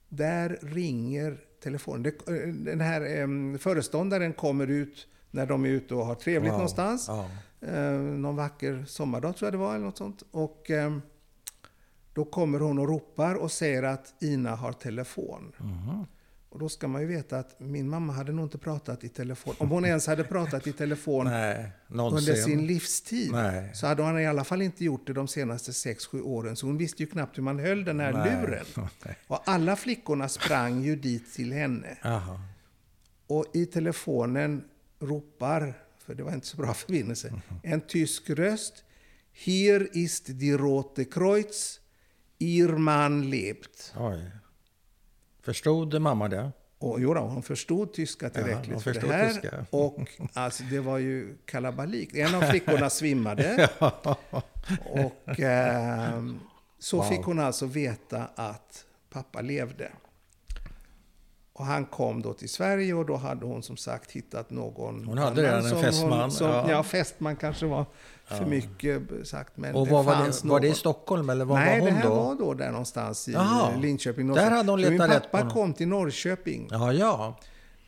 Speaker 2: där ringer telefonen. Eh, den här em, föreståndaren kommer ut när de är ute och har trevligt
Speaker 1: Wow.
Speaker 2: någonstans.
Speaker 1: Ja.
Speaker 2: Eh, någon vacker sommardag tror jag det var, eller något sånt. Och ehm, då kommer hon och ropar och säger att Ina har telefon.
Speaker 1: Mhm.
Speaker 2: Och då ska man ju veta att min mamma hade nog inte pratat i telefon. Om hon ens hade pratat i telefon
Speaker 1: Nej,
Speaker 2: under sin livstid
Speaker 1: Nej.
Speaker 2: så hade hon i alla fall inte gjort det de senaste 6-7 åren. Så hon visste ju knappt hur man höll den här
Speaker 1: Nej.
Speaker 2: luren. Och alla flickorna sprang ju dit till henne.
Speaker 1: Jaha.
Speaker 2: Och i telefonen ropar, för det var inte så bra förbindelse, en tysk röst. Hier ist die Rote Kreuz, ihr Mann lebt.
Speaker 1: Oj. Förstod mamma det?
Speaker 2: Och jo då, hon förstod tyska tillräckligt
Speaker 1: hon
Speaker 2: för det här.
Speaker 1: tyska.
Speaker 2: Och alltså, det var ju kalabalik. En av flickorna svimmade. Och ehm, så
Speaker 1: Wow.
Speaker 2: fick hon alltså veta att pappa levde. Och han kom då till Sverige och då hade hon som sagt hittat någon
Speaker 1: Hon hade redan en fästman,
Speaker 2: Hon, som,
Speaker 1: ja.
Speaker 2: ja. fästman kanske var för mycket sagt. Men
Speaker 1: Och
Speaker 2: det
Speaker 1: var, var,
Speaker 2: fanns
Speaker 1: det, var det i. Stockholm eller var
Speaker 2: Nej,
Speaker 1: var
Speaker 2: det
Speaker 1: hon
Speaker 2: här
Speaker 1: då?
Speaker 2: var då där någonstans i
Speaker 1: Jaha.
Speaker 2: Linköping.
Speaker 1: Där hade hon letat
Speaker 2: Min
Speaker 1: rätt på
Speaker 2: pappa
Speaker 1: någon.
Speaker 2: kom till Norrköping.
Speaker 1: Ja, ja.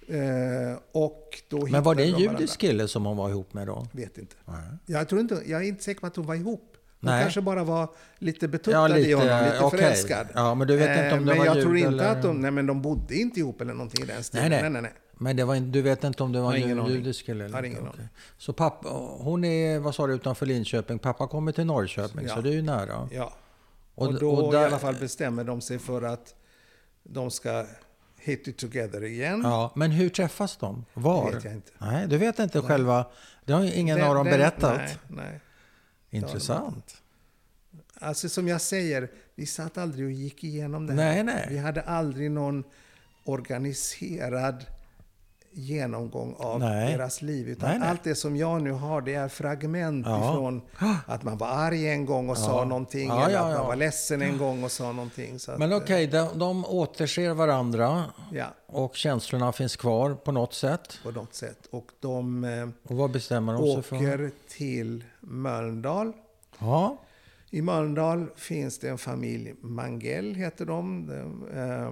Speaker 2: Eh, och då
Speaker 1: Men var det en
Speaker 2: de
Speaker 1: judisk kille som hon var ihop med då?
Speaker 2: Vet inte.
Speaker 1: Nej.
Speaker 2: Jag, tror inte. jag är inte säker på att hon var ihop. Hon
Speaker 1: Nej.
Speaker 2: kanske bara var lite betuttad
Speaker 1: Ja,
Speaker 2: i honom, lite
Speaker 1: okej.
Speaker 2: förälskad.
Speaker 1: Ja, men du vet inte om det
Speaker 2: men
Speaker 1: var
Speaker 2: jag tror inte
Speaker 1: eller-
Speaker 2: att de, nej men de bodde inte ihop eller någonting i den stilen.
Speaker 1: Nej, nej.
Speaker 2: nej, nej, nej.
Speaker 1: Men det var, du vet inte om det var
Speaker 2: Har
Speaker 1: en judisk eller
Speaker 2: Har
Speaker 1: inte?
Speaker 2: ingen aning.
Speaker 1: Så pappa, hon är, vad sa du, utanför Linköping. Pappa kommer till Norrköping,
Speaker 2: Ja.
Speaker 1: så det är ju nära.
Speaker 2: Ja.
Speaker 1: Och-
Speaker 2: Och, då
Speaker 1: och där-
Speaker 2: i alla fall bestämmer de sig för att de ska hit it together igen.
Speaker 1: Ja, men hur träffas de? Var?
Speaker 2: Det vet jag inte.
Speaker 1: Nej, du vet inte själva. Det har ju ingen
Speaker 2: Den-
Speaker 1: av dem
Speaker 2: den-
Speaker 1: berättat.
Speaker 2: Nej, nej.
Speaker 1: Intressant.
Speaker 2: Alltså som jag säger, vi satt aldrig och gick igenom det här.
Speaker 1: Nej, nej.
Speaker 2: Vi hade aldrig någon organiserad genomgång av
Speaker 1: Nej.
Speaker 2: deras liv. Utan
Speaker 1: Nej,
Speaker 2: allt det som jag nu har, det är fragment
Speaker 1: Ja.
Speaker 2: ifrån att man var arg en gång och sa någonting.
Speaker 1: Ja,
Speaker 2: eller
Speaker 1: ja,
Speaker 2: att
Speaker 1: ja.
Speaker 2: man var ledsen en gång och sa någonting.
Speaker 1: Men
Speaker 2: att,
Speaker 1: okej, de, de återser varandra
Speaker 2: Ja,
Speaker 1: och känslorna finns kvar på något sätt.
Speaker 2: på något sätt. Och de eh,
Speaker 1: Och vad bestämmer de sig för?
Speaker 2: åker till Mölndal.
Speaker 1: Ja,
Speaker 2: I Mölndal finns det en familj, Mangell heter de, de eh,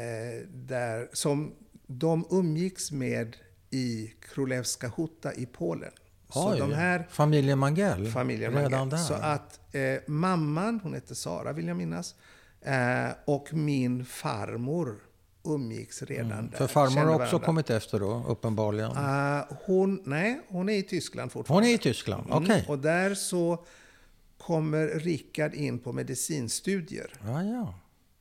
Speaker 2: eh, där, som de umgicks med i Królewska Huta i Polen. Så
Speaker 1: Oj,
Speaker 2: de här
Speaker 1: familjen Mangell.
Speaker 2: familjen
Speaker 1: Redan
Speaker 2: Mangell.
Speaker 1: där.
Speaker 2: Så att eh, mamman, hon heter Sara vill jag minnas, eh, och min farmor umgicks redan där.
Speaker 1: Mm. För farmor har också
Speaker 2: varandra.
Speaker 1: kommit efter då, uppenbarligen.
Speaker 2: Eh, hon, nej, hon är i Tyskland fortfarande.
Speaker 1: Hon är i Tyskland, okej.
Speaker 2: Mm, och där så kommer Rickard in på medicinstudier.
Speaker 1: Ja, ja.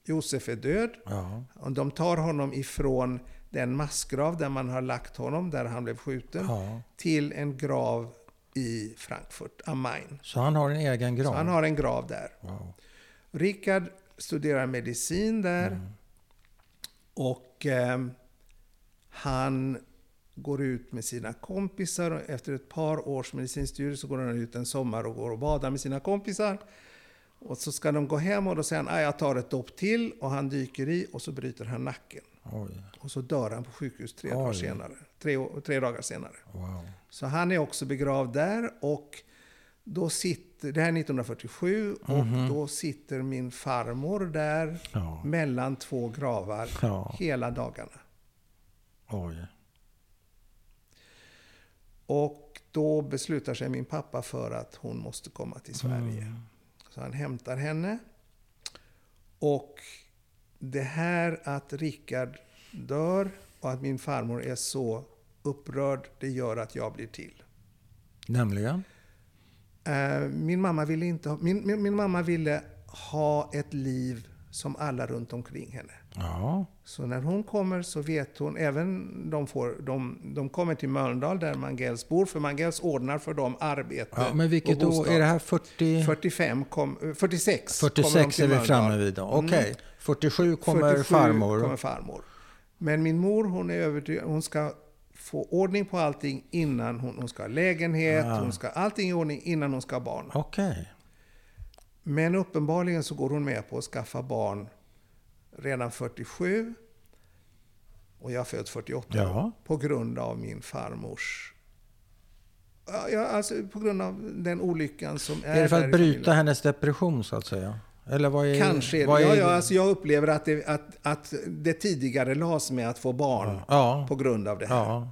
Speaker 2: Josef är död.
Speaker 1: ja.
Speaker 2: Och de tar honom ifrån den massgrav där man har lagt honom, där han blev skjuten,
Speaker 1: Ja.
Speaker 2: till en grav i Frankfurt am Main.
Speaker 1: Så han har en egen grav?
Speaker 2: Så han har en grav där.
Speaker 1: Wow.
Speaker 2: Rickard studerar medicin där.
Speaker 1: Mm.
Speaker 2: Och ehm, han går ut med sina kompisar. Och efter ett par års medicinstudier så går han ut en sommar och går och badar med sina kompisar. Och så ska de gå hem och då säger han, "Ah, jag tar ett dopp till. Och han dyker i och så bryter han nacken.
Speaker 1: Oj,
Speaker 2: Och så dör han på sjukhus tre, dagar senare, tre, tre dagar senare.
Speaker 1: wow.
Speaker 2: Så han är också begravd där. Och då sitter, det här är 1947 och då sitter min farmor där
Speaker 1: Ja.
Speaker 2: mellan två gravar
Speaker 1: Ja.
Speaker 2: hela dagarna.
Speaker 1: Oj.
Speaker 2: Och då beslutar sig min pappa för att hon måste komma till Sverige. Så han hämtar henne. Och det här att Rickard dör och att min farmor är så upprörd, det gör att jag blir till.
Speaker 1: Nämligen?
Speaker 2: Eh, Min mamma ville, inte ha, min, min, min mamma ville ha ett liv som alla runt omkring henne.
Speaker 1: Ja.
Speaker 2: Så när hon kommer så vet hon, även de, får, de, de kommer till Mölndal där Mangells bor, för Mangells ordnar för dem arbete
Speaker 1: ja men vilket år? Är det här 40?
Speaker 2: 45 kom, eh, 46 kommer de
Speaker 1: 46
Speaker 2: till
Speaker 1: är vi framme vid då. Okej.
Speaker 2: Mm.
Speaker 1: 47 kommer
Speaker 2: 47
Speaker 1: farmor.
Speaker 2: kommer farmor. Men min mor, hon är övertygad, hon ska få ordning på allting innan hon, hon ska ha lägenhet,
Speaker 1: Ah.
Speaker 2: hon ska ha allting i ordning innan hon ska ha barn.
Speaker 1: Okej.
Speaker 2: Men uppenbarligen så går hon med på att skaffa barn redan 47. Och jag föds 48.
Speaker 1: Ja.
Speaker 2: På grund av min farmors... Ja, alltså på grund av den olyckan som är
Speaker 1: Är det för att bryta hennes depression så att säga? Eller vad är
Speaker 2: Kanske är det.
Speaker 1: vad
Speaker 2: Ja,
Speaker 1: är-
Speaker 2: ja, alltså jag upplever att det, att, att det tidigare las med att få barn
Speaker 1: Ja.
Speaker 2: på grund av det här.
Speaker 1: Ja.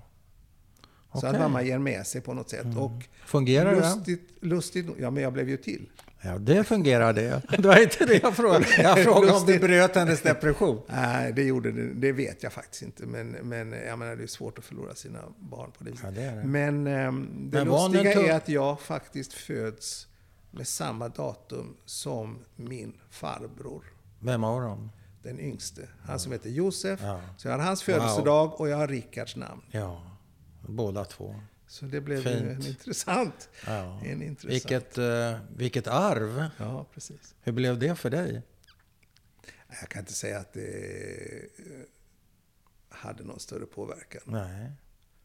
Speaker 2: Så
Speaker 1: Okej. Mm.
Speaker 2: att mamma ger med sig på något sätt. Och
Speaker 1: Fungerar det?
Speaker 2: lustigt, lustigt, ja men jag blev ju till.
Speaker 1: Ja, det fungerar det. Det var inte det jag frågade. Jag frågade om
Speaker 2: Lustigt.
Speaker 1: bröt hennes depression.
Speaker 2: Nej, det gjorde det. Det vet jag faktiskt inte. Men, men jag menar, det är svårt att förlora sina barn på det viset.
Speaker 1: Ja, det är det.
Speaker 2: Men ehm, det
Speaker 1: Men
Speaker 2: lustiga är att jag faktiskt föds med samma datum som min farbror.
Speaker 1: Vem av dem?
Speaker 2: Den yngste. Han som heter Josef.
Speaker 1: Ja.
Speaker 2: Så jag har hans födelsedag och jag har Rickards namn.
Speaker 1: Ja, båda två.
Speaker 2: Så det blev
Speaker 1: Fint.
Speaker 2: en intressant...
Speaker 1: Ja.
Speaker 2: En intressant.
Speaker 1: Vilket, eh, vilket arv.
Speaker 2: Ja, precis.
Speaker 1: Hur blev det för dig?
Speaker 2: Jag kan inte säga att det eh, hade någon större påverkan.
Speaker 1: Nej.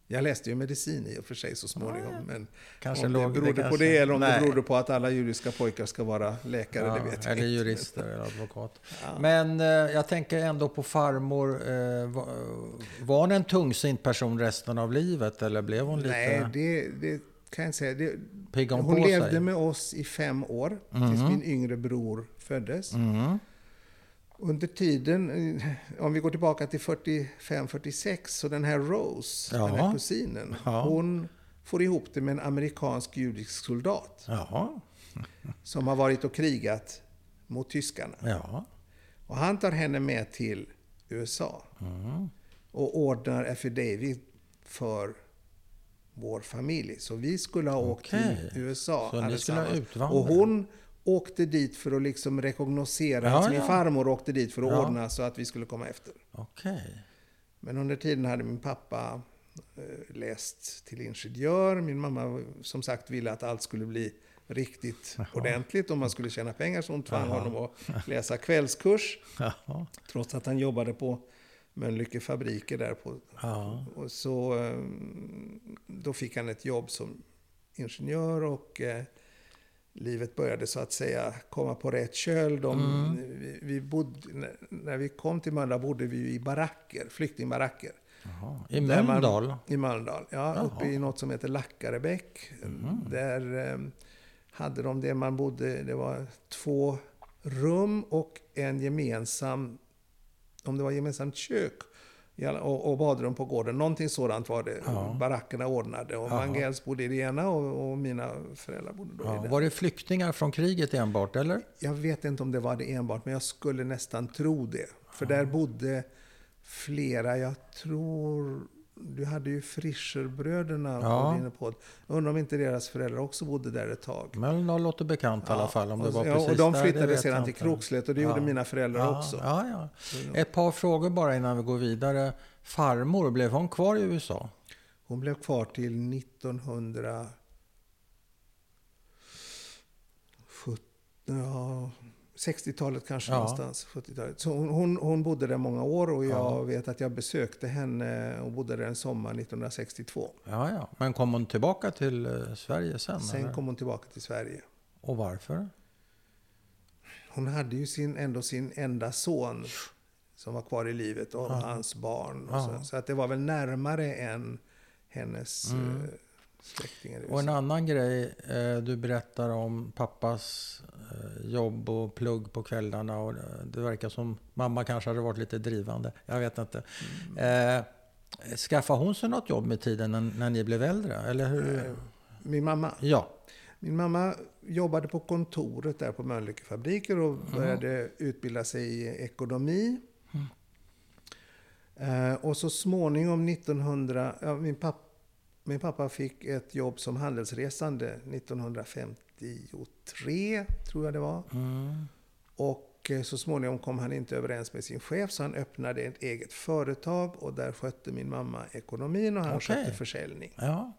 Speaker 2: Jag läste ju medicin i och för sig så småningom. Men
Speaker 1: Kanske
Speaker 2: om det
Speaker 1: låg- det
Speaker 2: berodde på
Speaker 1: kanske-
Speaker 2: det eller om
Speaker 1: Nej.
Speaker 2: det berodde på att alla judiska pojkar ska vara läkare,
Speaker 1: Ja,
Speaker 2: det vet jag
Speaker 1: eller
Speaker 2: inte.
Speaker 1: jurister eller advokat. Men eh, jag tänker ändå på farmor. Eh, var, var hon en tungsint person resten av livet? Eller blev hon lite
Speaker 2: Nej, det, det kan jag inte säga. Det, hon
Speaker 1: på
Speaker 2: levde med oss i fem år, tills min yngre bror föddes.
Speaker 1: Mm.
Speaker 2: Under tiden, eh, om vi går tillbaka till 45-46, så den här Rose,
Speaker 1: Ja.
Speaker 2: den här kusinen,
Speaker 1: Ja.
Speaker 2: hon får ihop det med en amerikansk judisk soldat
Speaker 1: Jaha.
Speaker 2: som har varit och krigat mot tyskarna. Och han tar henne med till USA och ordnar affidavit för vår familj. Så vi skulle ha åkt till USA
Speaker 1: Så ni skulle ha
Speaker 2: allesammans.
Speaker 1: utvandrat.
Speaker 2: Och hon åkte dit för att liksom rekognosera.
Speaker 1: Ja,
Speaker 2: min
Speaker 1: ja.
Speaker 2: farmor åkte dit för att
Speaker 1: Ja.
Speaker 2: ordna så att vi skulle komma efter.
Speaker 1: Okej.
Speaker 2: Men under tiden hade min pappa eh, läst till ingenjör. Min mamma som sagt ville att allt skulle bli riktigt ordentligt och man skulle tjäna pengar. Så hon tvang honom att läsa kvällskurs.
Speaker 1: Jaha.
Speaker 2: Trots att han jobbade på Mölnlycke fabriker där. På, och så eh, då fick han ett jobb som ingenjör och eh, livet började så att säga komma på rätt köl. De,
Speaker 1: Mm.
Speaker 2: vi, vi bodde, när- vi kom till Mölndal bodde vi i baracker, flyktingbaracker.
Speaker 1: Jaha. I
Speaker 2: man-
Speaker 1: Mölndal?
Speaker 2: I Mölndal, ja. Uppe i något som heter Lackarebäck.
Speaker 1: Mm.
Speaker 2: Där eh, hade de det man bodde, det var två rum och en gemensam, om det var gemensamt kök och, och badrum på gården. Någonting sådant var det
Speaker 1: Ja.
Speaker 2: barackerna ordnade. Och
Speaker 1: Jaha.
Speaker 2: Mangells bodde i det ena och, och mina föräldrar bodde då i
Speaker 1: Ja.
Speaker 2: det.
Speaker 1: Var det flyktingar från kriget enbart, eller?
Speaker 2: Jag vet inte om det var det enbart, men jag skulle nästan tro det. För där bodde flera, jag tror... Du hade ju Fischerbröderna
Speaker 1: Ja.
Speaker 2: på din podd. Jag undrar om inte deras föräldrar också bodde där ett tag.
Speaker 1: Mölndal låter bekant i alla fall. Om det
Speaker 2: och,
Speaker 1: var
Speaker 2: ja,
Speaker 1: precis
Speaker 2: och de
Speaker 1: där,
Speaker 2: flyttade
Speaker 1: vet
Speaker 2: sedan till
Speaker 1: inte.
Speaker 2: Krokslätt och det
Speaker 1: Ja.
Speaker 2: gjorde mina föräldrar
Speaker 1: ja,
Speaker 2: också.
Speaker 1: Ja, ja. Ett par frågor bara innan vi går vidare. Farmor, blev hon kvar i USA?
Speaker 2: Hon blev kvar till 1970. Ja, 60-talet kanske
Speaker 1: Ja.
Speaker 2: någonstans, 70-talet. Så hon, hon, hon bodde där många år och jag
Speaker 1: Ja.
Speaker 2: vet att jag besökte henne och bodde där en sommar 1962.
Speaker 1: Ja, ja. Men kom hon tillbaka till eh, Sverige sen?
Speaker 2: Sen
Speaker 1: eller?
Speaker 2: kom hon tillbaka till Sverige.
Speaker 1: Och varför?
Speaker 2: Hon hade ju sin, ändå sin enda son som var kvar i livet och hans barn. Och
Speaker 1: Ja. Mm.
Speaker 2: så, så att det var väl närmare än hennes eh, släktingar
Speaker 1: Och en annan grej, eh, du berättar om pappas eh, jobb och plugg på kvällarna. Och eh, det verkar som mamma kanske hade varit lite drivande. Jag vet inte.
Speaker 2: Mm.
Speaker 1: Eh, skaffade hon sig något jobb med tiden när, när ni blev äldre? Eller hur?
Speaker 2: Min mamma.
Speaker 1: Ja.
Speaker 2: Min mamma jobbade på kontoret där på Mölnlycke fabriker och började utbilda sig i ekonomi. Eh, och så småningom 1900... Ja, min, papp, min pappa fick ett jobb som handelsresande 1953, tror jag det var.
Speaker 1: Mm.
Speaker 2: Och eh, så småningom kom han inte överens med sin chef så han öppnade ett eget företag och där skötte min mamma ekonomin och han
Speaker 1: Okej.
Speaker 2: skötte försäljning
Speaker 1: Ja.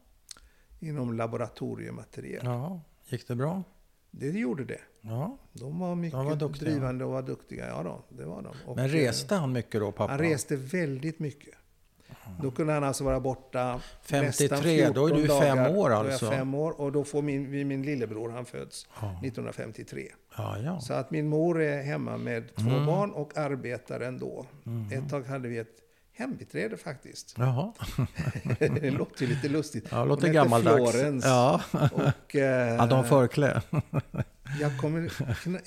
Speaker 2: inom laboratoriematerial.
Speaker 1: ja. Gick det bra?
Speaker 2: Det gjorde det.
Speaker 1: Ja.
Speaker 2: De var mycket
Speaker 1: var duktiga.
Speaker 2: drivande och var duktiga. Ja då, det var de. Och,
Speaker 1: Men
Speaker 2: eh,
Speaker 1: reste han mycket då, pappa?
Speaker 2: Han reste väldigt mycket. Då kunde han alltså vara borta
Speaker 1: 53,
Speaker 2: nästan
Speaker 1: då är du
Speaker 2: 14
Speaker 1: fem
Speaker 2: dagar.
Speaker 1: år
Speaker 2: Då är
Speaker 1: alltså.
Speaker 2: fem år och då får min, vi- min lillebror, han föds
Speaker 1: Ja.
Speaker 2: 1953.
Speaker 1: Ja, ja.
Speaker 2: Så att min mor är hemma med två
Speaker 1: Mm.
Speaker 2: barn och arbetar ändå. Ett tag hade vi ett hembiträde faktiskt.
Speaker 1: Jaha.
Speaker 2: det låter ju lite lustigt.
Speaker 1: Ja, låter
Speaker 2: Hon
Speaker 1: gammaldags.
Speaker 2: Florence.
Speaker 1: Ja.
Speaker 2: Och, eh,
Speaker 1: Hade hon förklä?
Speaker 2: jag, kommer,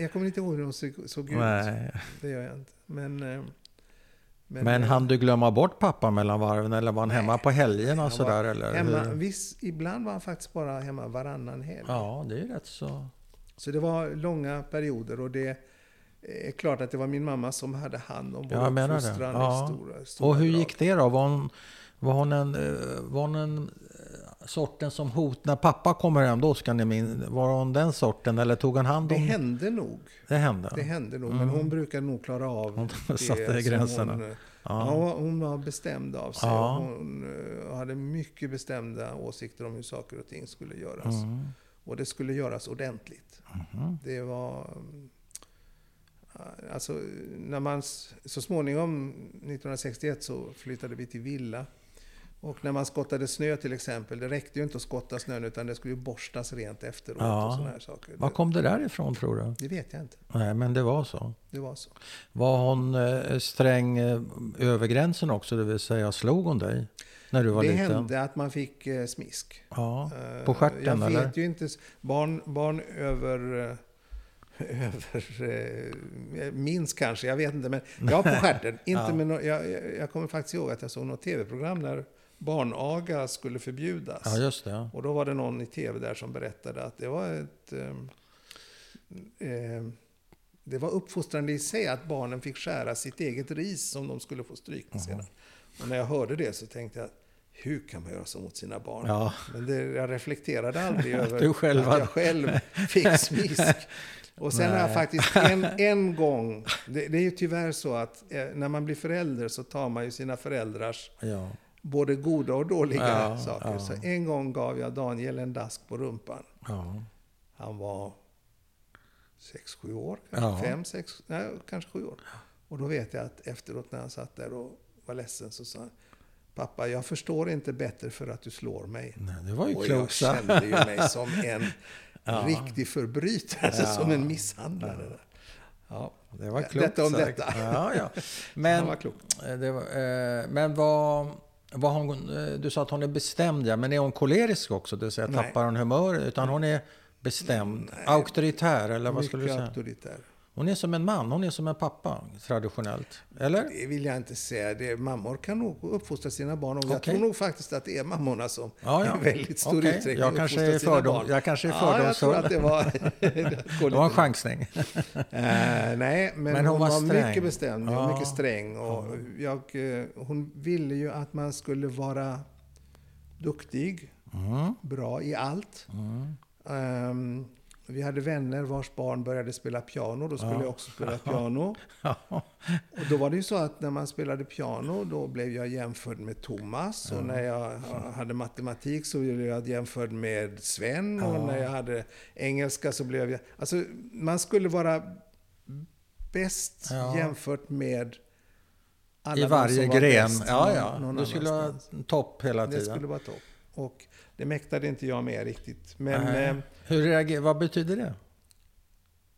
Speaker 2: jag kommer inte ihåg hur hon såg, såg ut.
Speaker 1: Nej.
Speaker 2: Det gör jag inte. Men, eh,
Speaker 1: Men
Speaker 2: eh,
Speaker 1: hann du glömma bort pappa mellan varven eller var han hemma på helgerna och sådär? Eller
Speaker 2: hemma, viss, ibland var han faktiskt bara hemma varannan helg.
Speaker 1: Ja, det är rätt så.
Speaker 2: Så det var långa perioder och det är klart att det var min mamma som hade hand om
Speaker 1: det.
Speaker 2: uppfostran
Speaker 1: Ja.
Speaker 2: stora, stora
Speaker 1: Och hur gick det då? Var hon, var hon en, eh, var hon en sorten som hot... När pappa kommer hem, då ska ni min... Var hon den sorten eller tog han hand
Speaker 2: Det
Speaker 1: om...
Speaker 2: hände nog.
Speaker 1: Det hände?
Speaker 2: Det hände nog, men hon brukade nog klara av
Speaker 1: Hon
Speaker 2: det
Speaker 1: satte gränserna.
Speaker 2: Hon, eh,
Speaker 1: Ja.
Speaker 2: hon, var- bestämd av sig.
Speaker 1: Ja.
Speaker 2: Hon eh, hade mycket bestämda åsikter om hur saker och ting skulle göras.
Speaker 1: Mm.
Speaker 2: Och det skulle göras ordentligt.
Speaker 1: Mhm.
Speaker 2: Det var... mm, Alltså, när man så småningom, 1961, så flyttade vi till villa. Och när man skottade snö till exempel, det räckte ju inte att skotta snön utan det skulle ju borstas rent efteråt
Speaker 1: Ja.
Speaker 2: och sådana här saker.
Speaker 1: Var kom det där ifrån tror du?
Speaker 2: det vet jag inte.
Speaker 1: Nej, men det var så.
Speaker 2: Det var så.
Speaker 1: Var hon eh, sträng eh, över gränsen också, det vill säga slog hon dig? När du var
Speaker 2: det
Speaker 1: liten?
Speaker 2: hände att man fick eh, smisk.
Speaker 1: Ja, på stjärten
Speaker 2: Jag vet
Speaker 1: eller?
Speaker 2: ju inte. Barn, barn över... över eh, minst kanske, jag vet inte. Men ja, på stjärten. Inte
Speaker 1: Ja.
Speaker 2: med no, jag, jag- jag kommer faktiskt ihåg att jag såg något tv-program när barnaga skulle förbjudas.
Speaker 1: Ja, just det.
Speaker 2: Och då var det någon i tv där som berättade att det var ett... ehm, ehm, det var uppfostrande i sig att barnen fick skära sitt eget ris som de skulle få stryk med sedan. Och när jag hörde det så tänkte jag, hur kan man göra så mot sina barn?
Speaker 1: Ja.
Speaker 2: Men det, jag reflekterade aldrig över
Speaker 1: själv
Speaker 2: att jag själv fick smisk. Och sen har jag
Speaker 1: Nej.
Speaker 2: faktiskt en, en gång, det, det är ju tyvärr så att eh, när man blir förälder så tar man ju sina föräldrars
Speaker 1: Ja.
Speaker 2: Både goda och dåliga
Speaker 1: Ja,
Speaker 2: saker.
Speaker 1: ja.
Speaker 2: Så en gång gav jag Daniel en dask på rumpan.
Speaker 1: Ja.
Speaker 2: Han var sex sju år,
Speaker 1: Ja.
Speaker 2: fem, sex, nej, kanske sju år. Och då vet jag att efteråt när han satt där och var ledsen så sa han Pappa, jag förstår inte bättre för att du slår mig.
Speaker 1: Nej, det var ju
Speaker 2: och jag kände ju mig som en riktig förbrytare, alltså som en misshandlare. Ja.
Speaker 1: Det var klokt
Speaker 2: Detta om
Speaker 1: sagt.
Speaker 2: detta.
Speaker 1: Ja, ja. Men,
Speaker 2: var klok.
Speaker 1: eh, det var, eh, men vad, vad hon, eh, du sa att hon är bestämd, ja. Men är hon kolerisk också? Det vill säga,
Speaker 2: Nej.
Speaker 1: tappar hon humör? Utan hon är bestämd? Auktoritär, eller vad skulle du
Speaker 2: Mycket
Speaker 1: säga?
Speaker 2: auktoritär.
Speaker 1: Hon är som en man, hon är som en pappa, traditionellt. Eller?
Speaker 2: Det vill jag inte säga. Det, mammor kan nog uppfostra sina barn. Och jag
Speaker 1: Okej.
Speaker 2: tror nog faktiskt att det är mammorna som
Speaker 1: Ja, ja.
Speaker 2: i väldigt stor
Speaker 1: Okej.
Speaker 2: utsträckning
Speaker 1: Jag kanske
Speaker 2: uppfostrar
Speaker 1: är
Speaker 2: sina
Speaker 1: fördom-
Speaker 2: barn.
Speaker 1: jag kanske är
Speaker 2: Ja, jag tror
Speaker 1: fördomsfull.
Speaker 2: att det var...
Speaker 1: Det var en chansning.
Speaker 2: Eh, nej, men,
Speaker 1: Men
Speaker 2: hon,
Speaker 1: hon var
Speaker 2: var, mycket bestämd.
Speaker 1: Ja.
Speaker 2: Ja. Mycket sträng. Och jag, eh, hon ville ju att man skulle vara duktig,
Speaker 1: Mm.
Speaker 2: bra i allt.
Speaker 1: Mm.
Speaker 2: Ehm, vi hade vänner vars barn började spela piano. Då skulle
Speaker 1: Ja.
Speaker 2: jag också spela piano. Och då var det ju så att när man spelade piano då blev jag jämförd med Thomas. Och när jag hade matematik så blev jag jämförd med Sven. Och
Speaker 1: Ja.
Speaker 2: när jag hade engelska så blev jag... Alltså man skulle vara bäst
Speaker 1: Ja.
Speaker 2: jämfört med alla
Speaker 1: I varje
Speaker 2: var
Speaker 1: gren. Ja, ja.
Speaker 2: någon
Speaker 1: Du skulle
Speaker 2: annanstans.
Speaker 1: topp hela
Speaker 2: Det
Speaker 1: tiden.
Speaker 2: skulle vara topp. Och det mäktade inte jag med riktigt. Men eh,
Speaker 1: Hur reagerar, vad betyder det?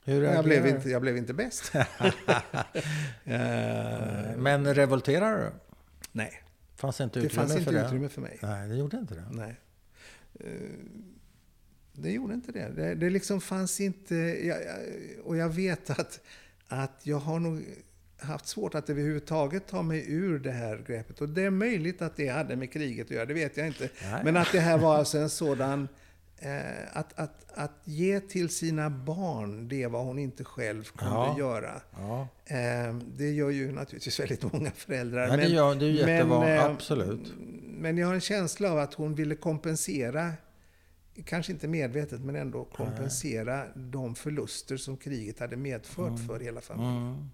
Speaker 1: Hur
Speaker 2: jag, blev inte, jag blev inte bäst. Eh?
Speaker 1: Men revolterar du?
Speaker 2: nej,
Speaker 1: Fanns inte
Speaker 2: det
Speaker 1: utrymme
Speaker 2: fanns inte
Speaker 1: för det?
Speaker 2: utrymme för mig.
Speaker 1: Nej, det gjorde inte det.
Speaker 2: Nej. Eh, Det gjorde inte det. Det, det liksom fanns inte... Jag, och jag vet att, att jag har nog haft svårt att överhuvudtaget ta mig ur det här greppet. Och det är möjligt att det hade med kriget att göra, det vet jag inte.
Speaker 1: Nej.
Speaker 2: Men att det här var alltså en sådan... Eh, att, att, att ge till sina barn det vad hon inte själv kunde
Speaker 1: Ja.
Speaker 2: göra.
Speaker 1: Ja,
Speaker 2: Eh, det gör ju naturligtvis väldigt många föräldrar.
Speaker 1: ja det, gör, det är ju jättevanligt.
Speaker 2: eh,
Speaker 1: Absolut.
Speaker 2: men jag har en känsla av att hon ville kompensera, kanske inte medvetet, men ändå kompensera de förluster som kriget hade medfört för hela familjen.
Speaker 1: Mm.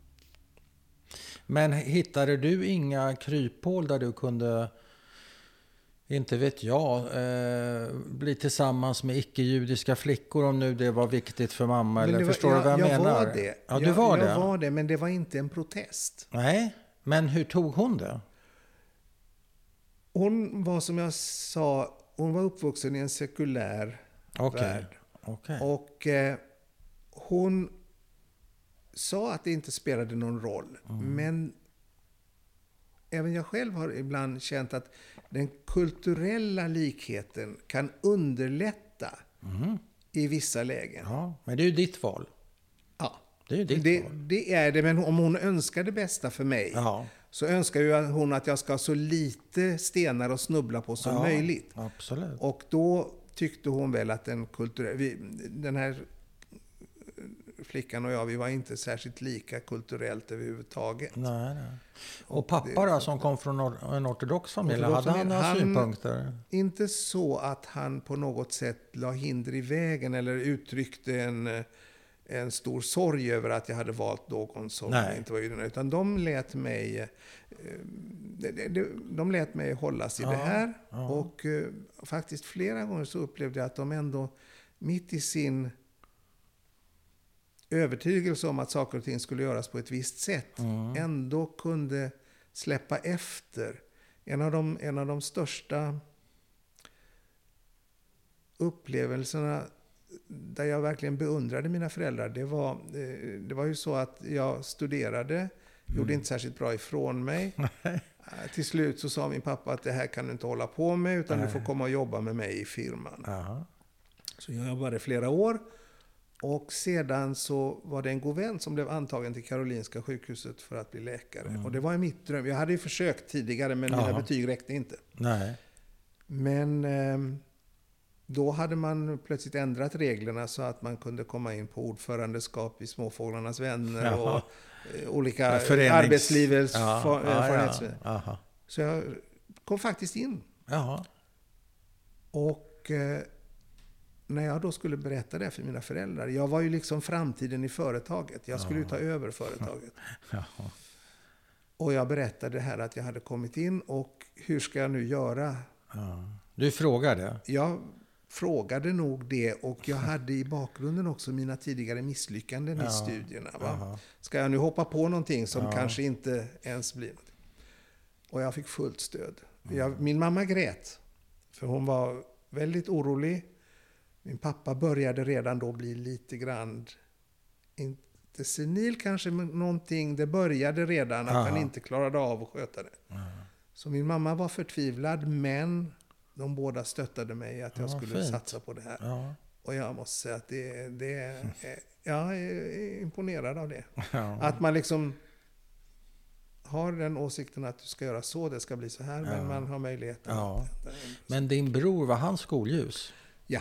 Speaker 1: Men hittade du inga kryphål där du kunde, inte vet jag, eh, bli tillsammans med icke-judiska flickor om nu det var viktigt för mamma? Eller
Speaker 2: var-
Speaker 1: förstår du vad jag,
Speaker 2: jag
Speaker 1: menar?
Speaker 2: var det.
Speaker 1: Ja, du
Speaker 2: jag,
Speaker 1: var
Speaker 2: jag
Speaker 1: det?
Speaker 2: var det, men det var inte en protest.
Speaker 1: Nej, men hur tog hon det?
Speaker 2: Hon var som jag sa, hon var uppvuxen i en sekulär
Speaker 1: Okej.
Speaker 2: värld.
Speaker 1: okej.
Speaker 2: Och eh, hon sa att det inte spelade någon roll. Men även jag själv har ibland känt att den kulturella likheten kan underlätta i vissa lägen.
Speaker 1: Ja, men det är ju ditt val.
Speaker 2: Ja.
Speaker 1: Det är ditt
Speaker 2: Det,
Speaker 1: val.
Speaker 2: det är det, men om hon önskar det bästa för mig
Speaker 1: Ja.
Speaker 2: så önskar ju hon att jag ska ha så lite stenar att snubbla på som
Speaker 1: ja,
Speaker 2: möjligt.
Speaker 1: Absolut.
Speaker 2: Och då tyckte hon väl att den kulturella... Den här flickan och jag, vi var inte särskilt lika kulturellt överhuvudtaget.
Speaker 1: Nej, nej. Och pappa då, som kom från en ortodox familj,
Speaker 2: Ortodox
Speaker 1: hade han några synpunkter?
Speaker 2: Inte så att han på något sätt la hinder i vägen eller uttryckte en, eh, en stor sorg över att jag hade valt någon som
Speaker 1: Nej.
Speaker 2: inte var judarna. Utan de lät mig, eh, de, de, de lät mig hållas i
Speaker 1: Ja,
Speaker 2: det här.
Speaker 1: ja.
Speaker 2: Och eh, faktiskt flera gånger så upplevde jag att de ändå mitt i sin övertygelse om att saker och ting skulle göras på ett visst sätt
Speaker 1: Mm.
Speaker 2: ändå kunde släppa efter. En av de, en av de största upplevelserna där jag verkligen beundrade mina föräldrar, det var, eh, det var ju så att jag studerade, gjorde inte särskilt bra ifrån mig. Eh, Till slut så sa min pappa att det här kan du inte hålla på med, utan du får komma och jobba med mig i firman.
Speaker 1: Jaha.
Speaker 2: Så jag jobbade flera år. Och sedan så var det en god vän som blev antagen till Karolinska sjukhuset för att bli läkare. Och det var ju mitt dröm. Jag hade ju försökt tidigare men mina
Speaker 1: Ja.
Speaker 2: betyg räckte inte.
Speaker 1: Nej.
Speaker 2: Men ehm, då hade man plötsligt ändrat reglerna så att man kunde komma in på ordförandeskap i Småfåglarnas vänner
Speaker 1: Jaha.
Speaker 2: och eh, olika
Speaker 1: Förenings-
Speaker 2: arbetslivets
Speaker 1: Ja,
Speaker 2: fa-
Speaker 1: ja, ja. Aha.
Speaker 2: Så jag kom faktiskt in.
Speaker 1: Jaha.
Speaker 2: Och eh, när jag då skulle berätta det för mina föräldrar. Jag var ju liksom framtiden i företaget. Jag skulle ju ta över företaget. Och jag berättade här att jag hade kommit in och hur ska jag nu göra?
Speaker 1: Du frågade?
Speaker 2: Jag frågade nog det och jag hade i bakgrunden också mina tidigare misslyckanden i
Speaker 1: Ja.
Speaker 2: studierna. Va? Ska jag nu hoppa på någonting som
Speaker 1: Ja.
Speaker 2: kanske inte ens blir någonting? Och jag fick fullt stöd.
Speaker 1: Mm.
Speaker 2: Jag, min mamma grät. För hon var väldigt orolig. Min pappa började redan då bli lite grann, inte senil kanske, men någonting. Det började redan att
Speaker 1: Aha.
Speaker 2: han inte klarade av att sköta det. Så min mamma var förtvivlad, men de båda stöttade mig att jag
Speaker 1: Ja,
Speaker 2: skulle
Speaker 1: fint.
Speaker 2: satsa på det här.
Speaker 1: Ja.
Speaker 2: Och jag måste säga att det, det är, jag är imponerad av det.
Speaker 1: Ja.
Speaker 2: Att man liksom har den åsikten att du ska göra så, det ska bli så här, men man har möjligheten att...
Speaker 1: Men din bror, var han skolljus?
Speaker 2: Ja,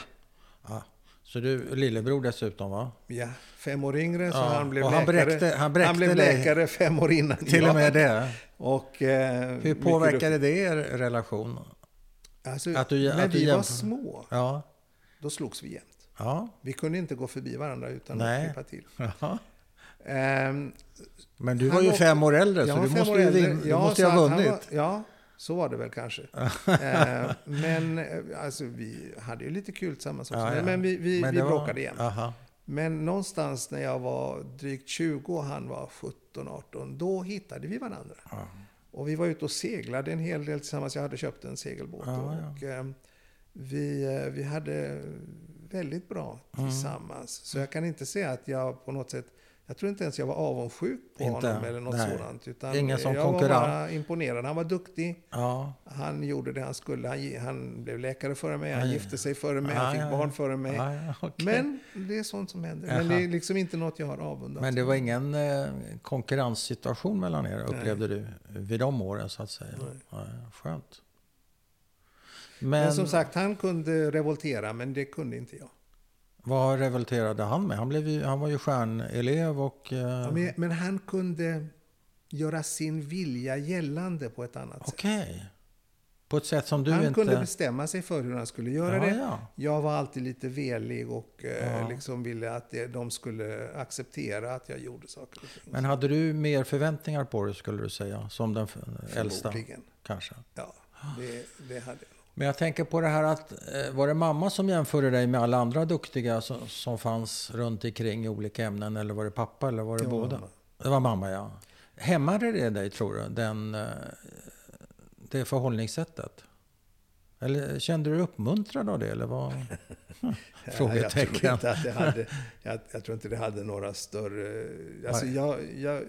Speaker 1: Ja. Så du, lillebror dessutom va?
Speaker 2: ja, fem år yngre, så
Speaker 1: Ja,
Speaker 2: han blev
Speaker 1: och han
Speaker 2: läkare.
Speaker 1: bräckte- han bräckte
Speaker 2: blev
Speaker 1: dig.
Speaker 2: läkare fem år innan
Speaker 1: Till
Speaker 2: jag.
Speaker 1: och med det?
Speaker 2: Och, eh,
Speaker 1: Hur påverkade det er relation?
Speaker 2: Alltså,
Speaker 1: att du-
Speaker 2: när
Speaker 1: att du
Speaker 2: vi var
Speaker 1: jämför-
Speaker 2: små,
Speaker 1: Ja.
Speaker 2: då slogs vi jämt.
Speaker 1: Ja.
Speaker 2: Vi kunde inte gå förbi varandra utan
Speaker 1: Nej.
Speaker 2: att klippa till.
Speaker 1: Jaha.
Speaker 2: Ehm,
Speaker 1: Men du
Speaker 2: Han
Speaker 1: var ju
Speaker 2: var-
Speaker 1: fem år äldre, så
Speaker 2: var
Speaker 1: du måste ju, du
Speaker 2: Ja,
Speaker 1: måste ha
Speaker 2: han
Speaker 1: vunnit.
Speaker 2: Var, ja, så var det väl kanske. eh, men eh, alltså, vi hade ju lite kul tillsammans också.
Speaker 1: Ja, ja.
Speaker 2: Men vi, vi,
Speaker 1: Men
Speaker 2: vi
Speaker 1: det var-
Speaker 2: bråkade jämt.
Speaker 1: Aha.
Speaker 2: Men någonstans när jag var drygt 20 och han var 17-18, då hittade vi varandra.
Speaker 1: Ja.
Speaker 2: Och vi var ute och seglade en hel del tillsammans. Jag hade köpt en segelbåt. Och, eh, vi, eh, vi hade väldigt bra
Speaker 1: Mm.
Speaker 2: tillsammans. Så jag kan inte säga att jag på något sätt... Jag tror inte ens jag var avundsjuk på
Speaker 1: Inte?
Speaker 2: honom eller något
Speaker 1: Nej.
Speaker 2: sådant. Utan
Speaker 1: Ingen som
Speaker 2: jag
Speaker 1: konkurrent.
Speaker 2: var bara imponerad. Han var duktig.
Speaker 1: Ja.
Speaker 2: Han gjorde det han skulle. Han, han blev läkare före mig. Han
Speaker 1: ja.
Speaker 2: gifte sig före mig.
Speaker 1: Ja,
Speaker 2: Han fick
Speaker 1: ja.
Speaker 2: barn före mig.
Speaker 1: Okej.
Speaker 2: Men det är sånt som händer. Men
Speaker 1: Jaha.
Speaker 2: det är liksom inte något jag har avundats.
Speaker 1: Men det var ingen eh, konkurrenssituation mellan er, upplevde du, vid de åren så att säga?
Speaker 2: Nej.
Speaker 1: Ja, skönt. Men,
Speaker 2: Men som sagt, han kunde revoltera, men det kunde inte jag.
Speaker 1: Vad revolterade han med? Han, blev ju, han var ju stjärnelev och... Eh,
Speaker 2: Ja, men, men han kunde göra sin vilja gällande på ett annat sätt.
Speaker 1: Okej. På ett sätt som du
Speaker 2: han
Speaker 1: inte...
Speaker 2: kunde bestämma sig för hur han skulle göra
Speaker 1: ja,
Speaker 2: det.
Speaker 1: ja.
Speaker 2: Jag var alltid lite velig och eh,
Speaker 1: Ja.
Speaker 2: liksom ville att det, de skulle acceptera att jag gjorde saker och ting.
Speaker 1: Men hade du mer förväntningar på det skulle du säga? Som den äldsta
Speaker 2: Förmodligen.
Speaker 1: kanske?
Speaker 2: Ja, det, det hade jag.
Speaker 1: Men jag tänker på det här att, eh, var det mamma som jämförde dig med alla andra duktiga som, som fanns runt omkring i olika ämnen? Eller var det pappa eller var det
Speaker 2: Det var
Speaker 1: båda?
Speaker 2: mamma.
Speaker 1: Det var mamma, ja. Hämmade det dig, tror du, den, eh, det förhållningssättet? Eller kände du dig uppmuntrad av det? Eller vad?
Speaker 2: Jag
Speaker 1: Frågetecken.
Speaker 2: tror inte att det hade, jag, jag tror inte det hade några större... Alltså jag, jag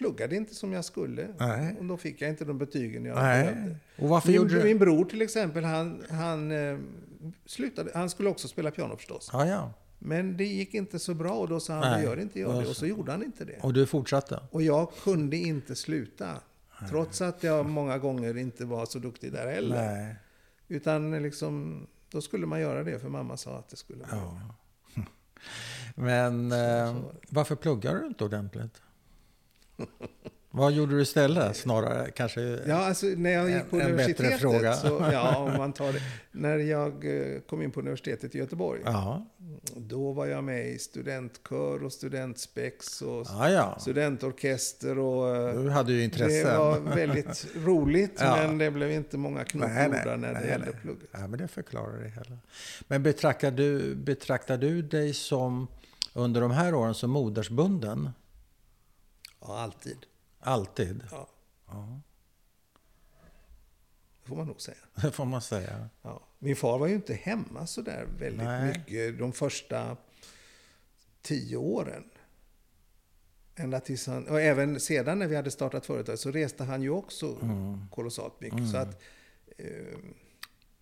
Speaker 2: pluggade inte som jag skulle.
Speaker 1: Nej.
Speaker 2: Och då fick jag inte de betygen jag
Speaker 1: Nej.
Speaker 2: behövde.
Speaker 1: Och varför gjorde
Speaker 2: Min,
Speaker 1: du
Speaker 2: min bror till exempel, han, han, eh, slutade, han skulle också spela piano förstås.
Speaker 1: Ja, ja.
Speaker 2: Men det gick inte så bra och då sa han,
Speaker 1: Nej.
Speaker 2: gör inte jag det. Och så gjorde han inte det.
Speaker 1: Och du fortsatte?
Speaker 2: Och jag kunde inte sluta. Trots att jag många gånger inte var så duktig där heller.
Speaker 1: Nej.
Speaker 2: Utan liksom, då skulle man göra det för mamma sa att det skulle vara.
Speaker 1: Ja. Men eh, varför pluggar du inte ordentligt? Vad gjorde du istället snarare? Kanske?
Speaker 2: Ja, alltså när jag gick på
Speaker 1: En- en bättre
Speaker 2: universitetet.
Speaker 1: fråga.
Speaker 2: Så, ja, om man tar det. När jag eh, kom in på universitetet i Göteborg.
Speaker 1: Ja,
Speaker 2: Då var jag med i studentkör och studentspex och
Speaker 1: ja. ja.
Speaker 2: studentorkester. Och, eh,
Speaker 1: Du hade ju
Speaker 2: det
Speaker 1: intressen.
Speaker 2: var väldigt roligt,
Speaker 1: Ja.
Speaker 2: men det blev inte många knop
Speaker 1: Nej, nej,
Speaker 2: gjorda när det
Speaker 1: nej,
Speaker 2: gällde
Speaker 1: nej.
Speaker 2: plugget.
Speaker 1: Ja, men det förklarar det hela. Men betraktar du, betraktar du dig som under de här åren som modersbunden?
Speaker 2: Ja, alltid.
Speaker 1: Alltid?
Speaker 2: Ja,
Speaker 1: Ja,
Speaker 2: det får man nog säga.
Speaker 1: det får man säga.
Speaker 2: Ja. Min far var ju inte hemma så där väldigt
Speaker 1: Nej.
Speaker 2: mycket de första tio åren. Ända tills han, och även sedan när vi hade startat företag så reste han ju också
Speaker 1: Mm.
Speaker 2: kolossalt mycket. Så att eh,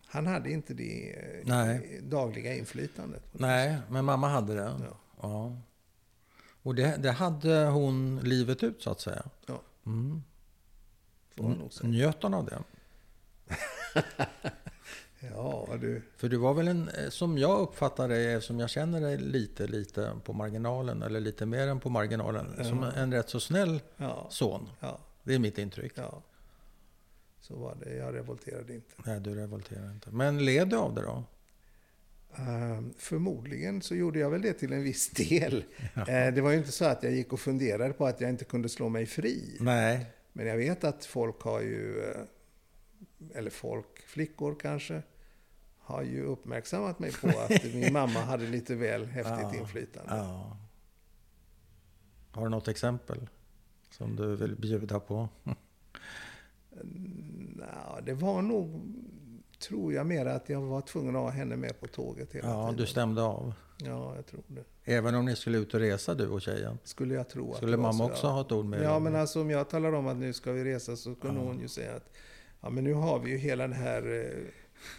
Speaker 2: han hade inte det eh,
Speaker 1: Nej.
Speaker 2: dagliga inflytandet.
Speaker 1: Nej, men mamma hade det.
Speaker 2: Ja.
Speaker 1: Ja. Och det, det hade hon livet ut så att säga.
Speaker 2: Ja,
Speaker 1: Mm.
Speaker 2: får man nog säga.
Speaker 1: Njöt hon av det?
Speaker 2: Ja, du.
Speaker 1: För du var väl en, eh, som jag uppfattar dig, som jag känner dig lite, lite på marginalen, eller lite mer än på marginalen, som en rätt så snäll
Speaker 2: Ja,
Speaker 1: son.
Speaker 2: ja,
Speaker 1: Det är mitt intryck.
Speaker 2: ja. Så var det. Jag revolterade inte.
Speaker 1: Nej, du revolterar inte. Men led du av det då?
Speaker 2: Ehm, förmodligen så gjorde jag väl det till en viss del. Eh, det var ju inte så att jag gick och funderade på att jag inte kunde slå mig fri.
Speaker 1: Nej.
Speaker 2: Men jag vet att folk har ju, eh, eller folk, flickor kanske, har ju uppmärksammat mig på att min mamma hade lite väl häftigt
Speaker 1: Ja,
Speaker 2: inflytande.
Speaker 1: Ja. Har du något exempel som du vill bjuda på?
Speaker 2: Nja, det var nog, tror jag, mer att jag var tvungen att ha henne med på tåget hela
Speaker 1: Ja,
Speaker 2: tiden.
Speaker 1: du stämde av.
Speaker 2: Ja, jag tror det.
Speaker 1: Även om ni skulle ut och resa du och tjejen?
Speaker 2: Skulle jag tro. att
Speaker 1: Skulle mamma
Speaker 2: så,
Speaker 1: också
Speaker 2: ja.
Speaker 1: ha ett ord med
Speaker 2: Ja, men alltså om jag talar om att nu ska vi resa så kunde hon ju säga att ja, men nu har vi ju hela den här eh,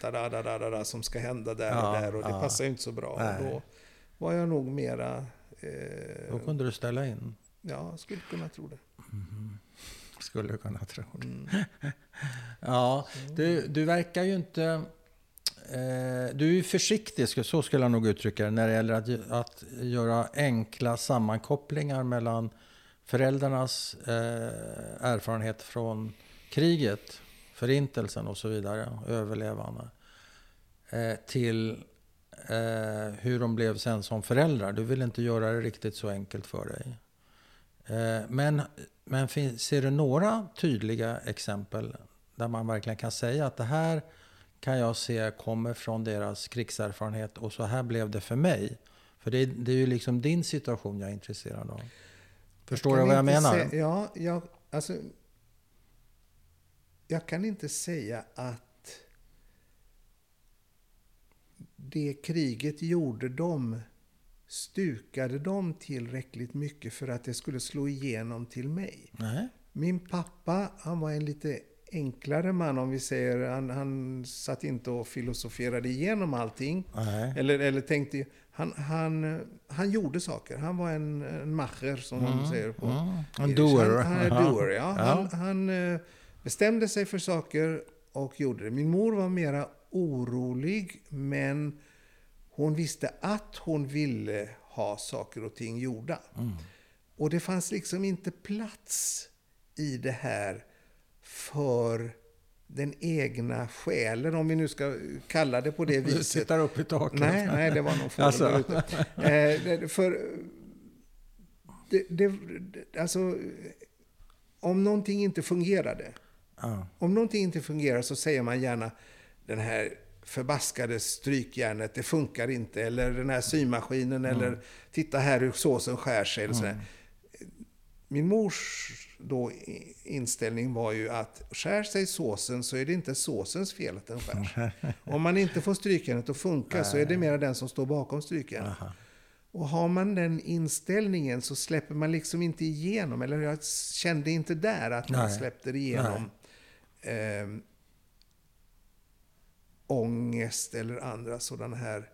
Speaker 2: da-da-da-da-da som ska hända där
Speaker 1: Ja,
Speaker 2: och där och det
Speaker 1: ja.
Speaker 2: passar ju inte så bra.
Speaker 1: Nej.
Speaker 2: Och då var jag nog mera... Eh,
Speaker 1: Då kunde du ställa in.
Speaker 2: ja, skulle kunna tro det.
Speaker 1: Skulle kunna tro det.
Speaker 2: Mm.
Speaker 1: Ja, du, du verkar ju inte... Eh, du är försiktig, så skulle jag nog uttrycka det, när det gäller att, att göra enkla sammankopplingar mellan föräldrarnas eh, erfarenhet från kriget, förintelsen och så vidare, överlevande, eh, till eh, hur de blev sen som föräldrar. Du vill inte göra det riktigt så enkelt för dig. Eh, men men fin- ser du några tydliga exempel där man verkligen kan säga att det här kan jag se kommer från deras krigserfarenhet och så här blev det för mig. För det, det är ju liksom din situation jag är intresserad av. Förstår du vad jag menar?
Speaker 2: sä- ja, jag, alltså, jag kan inte säga att det kriget gjorde dem, stukade dem tillräckligt mycket för att det skulle slå igenom till mig.
Speaker 1: Nej.
Speaker 2: Min pappa, han var en lite enklare man om vi säger. Han, han satt inte och filosoferade igenom allting.
Speaker 1: Nej.
Speaker 2: Eller, eller tänkte, han, han, han gjorde saker. Han var en, en macher som man säger på
Speaker 1: Mm. En doer.
Speaker 2: Han, han är
Speaker 1: Ja.
Speaker 2: doer, ja. Han, han eh, bestämde sig för saker och gjorde det. Min mor var mera orolig, men hon visste att hon ville ha saker och ting gjorda.
Speaker 1: Mm.
Speaker 2: Och det fanns liksom inte plats i det här för den egna själen, om vi nu ska kalla det på det
Speaker 1: Du
Speaker 2: viset.
Speaker 1: tittar upp i taket.
Speaker 2: Nej, nej, det var någon fågel
Speaker 1: Alltså.
Speaker 2: Eh, för det, det, alltså, om någonting inte fungerade,
Speaker 1: Ja.
Speaker 2: om någonting inte fungerar så säger man gärna den här förbaskade strykjärnet, det funkar inte. Eller den här symaskinen, eller titta här hur såsen skär sig. Eller sådär. Min mors då inställning var ju att skär sig såsen så är det inte såsens fel att den skärs. Om man inte får strykjärnet att funka så är det mer den som står bakom strykjärnet. Och har man den inställningen så släpper man liksom inte igenom, eller jag kände inte där att man
Speaker 1: Nej.
Speaker 2: släppte igenom eh, ångest eller andra sådana här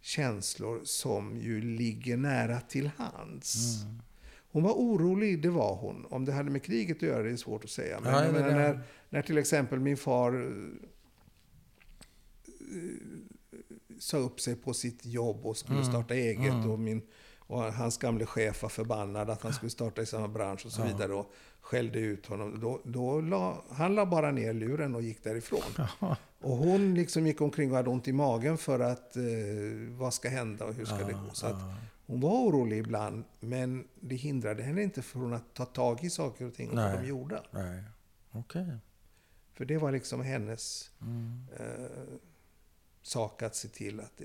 Speaker 2: känslor som ju ligger nära till hands.
Speaker 1: Mm.
Speaker 2: Hon var orolig, det var hon. Om det hade med kriget att göra det är svårt att säga. Men
Speaker 1: Ja, där-
Speaker 2: när, när till exempel min far eh, sa upp sig på sitt jobb och skulle
Speaker 1: Mm.
Speaker 2: starta eget. Och, min, och hans gamle chef var förbannad att han skulle starta i samma bransch och så vidare. Och skällde ut honom. Då, då la, han la bara ner luren och gick därifrån. Och hon liksom gick omkring och hade ont i magen för att eh, vad ska hända och hur ska det gå. Så att hon var orolig ibland, men det hindrade henne inte från att ta tag i saker och ting och få
Speaker 1: Nej.
Speaker 2: dem gjorda.
Speaker 1: Nej. Okej.
Speaker 2: För det var liksom hennes
Speaker 1: Mm.
Speaker 2: eh, sak att se till att det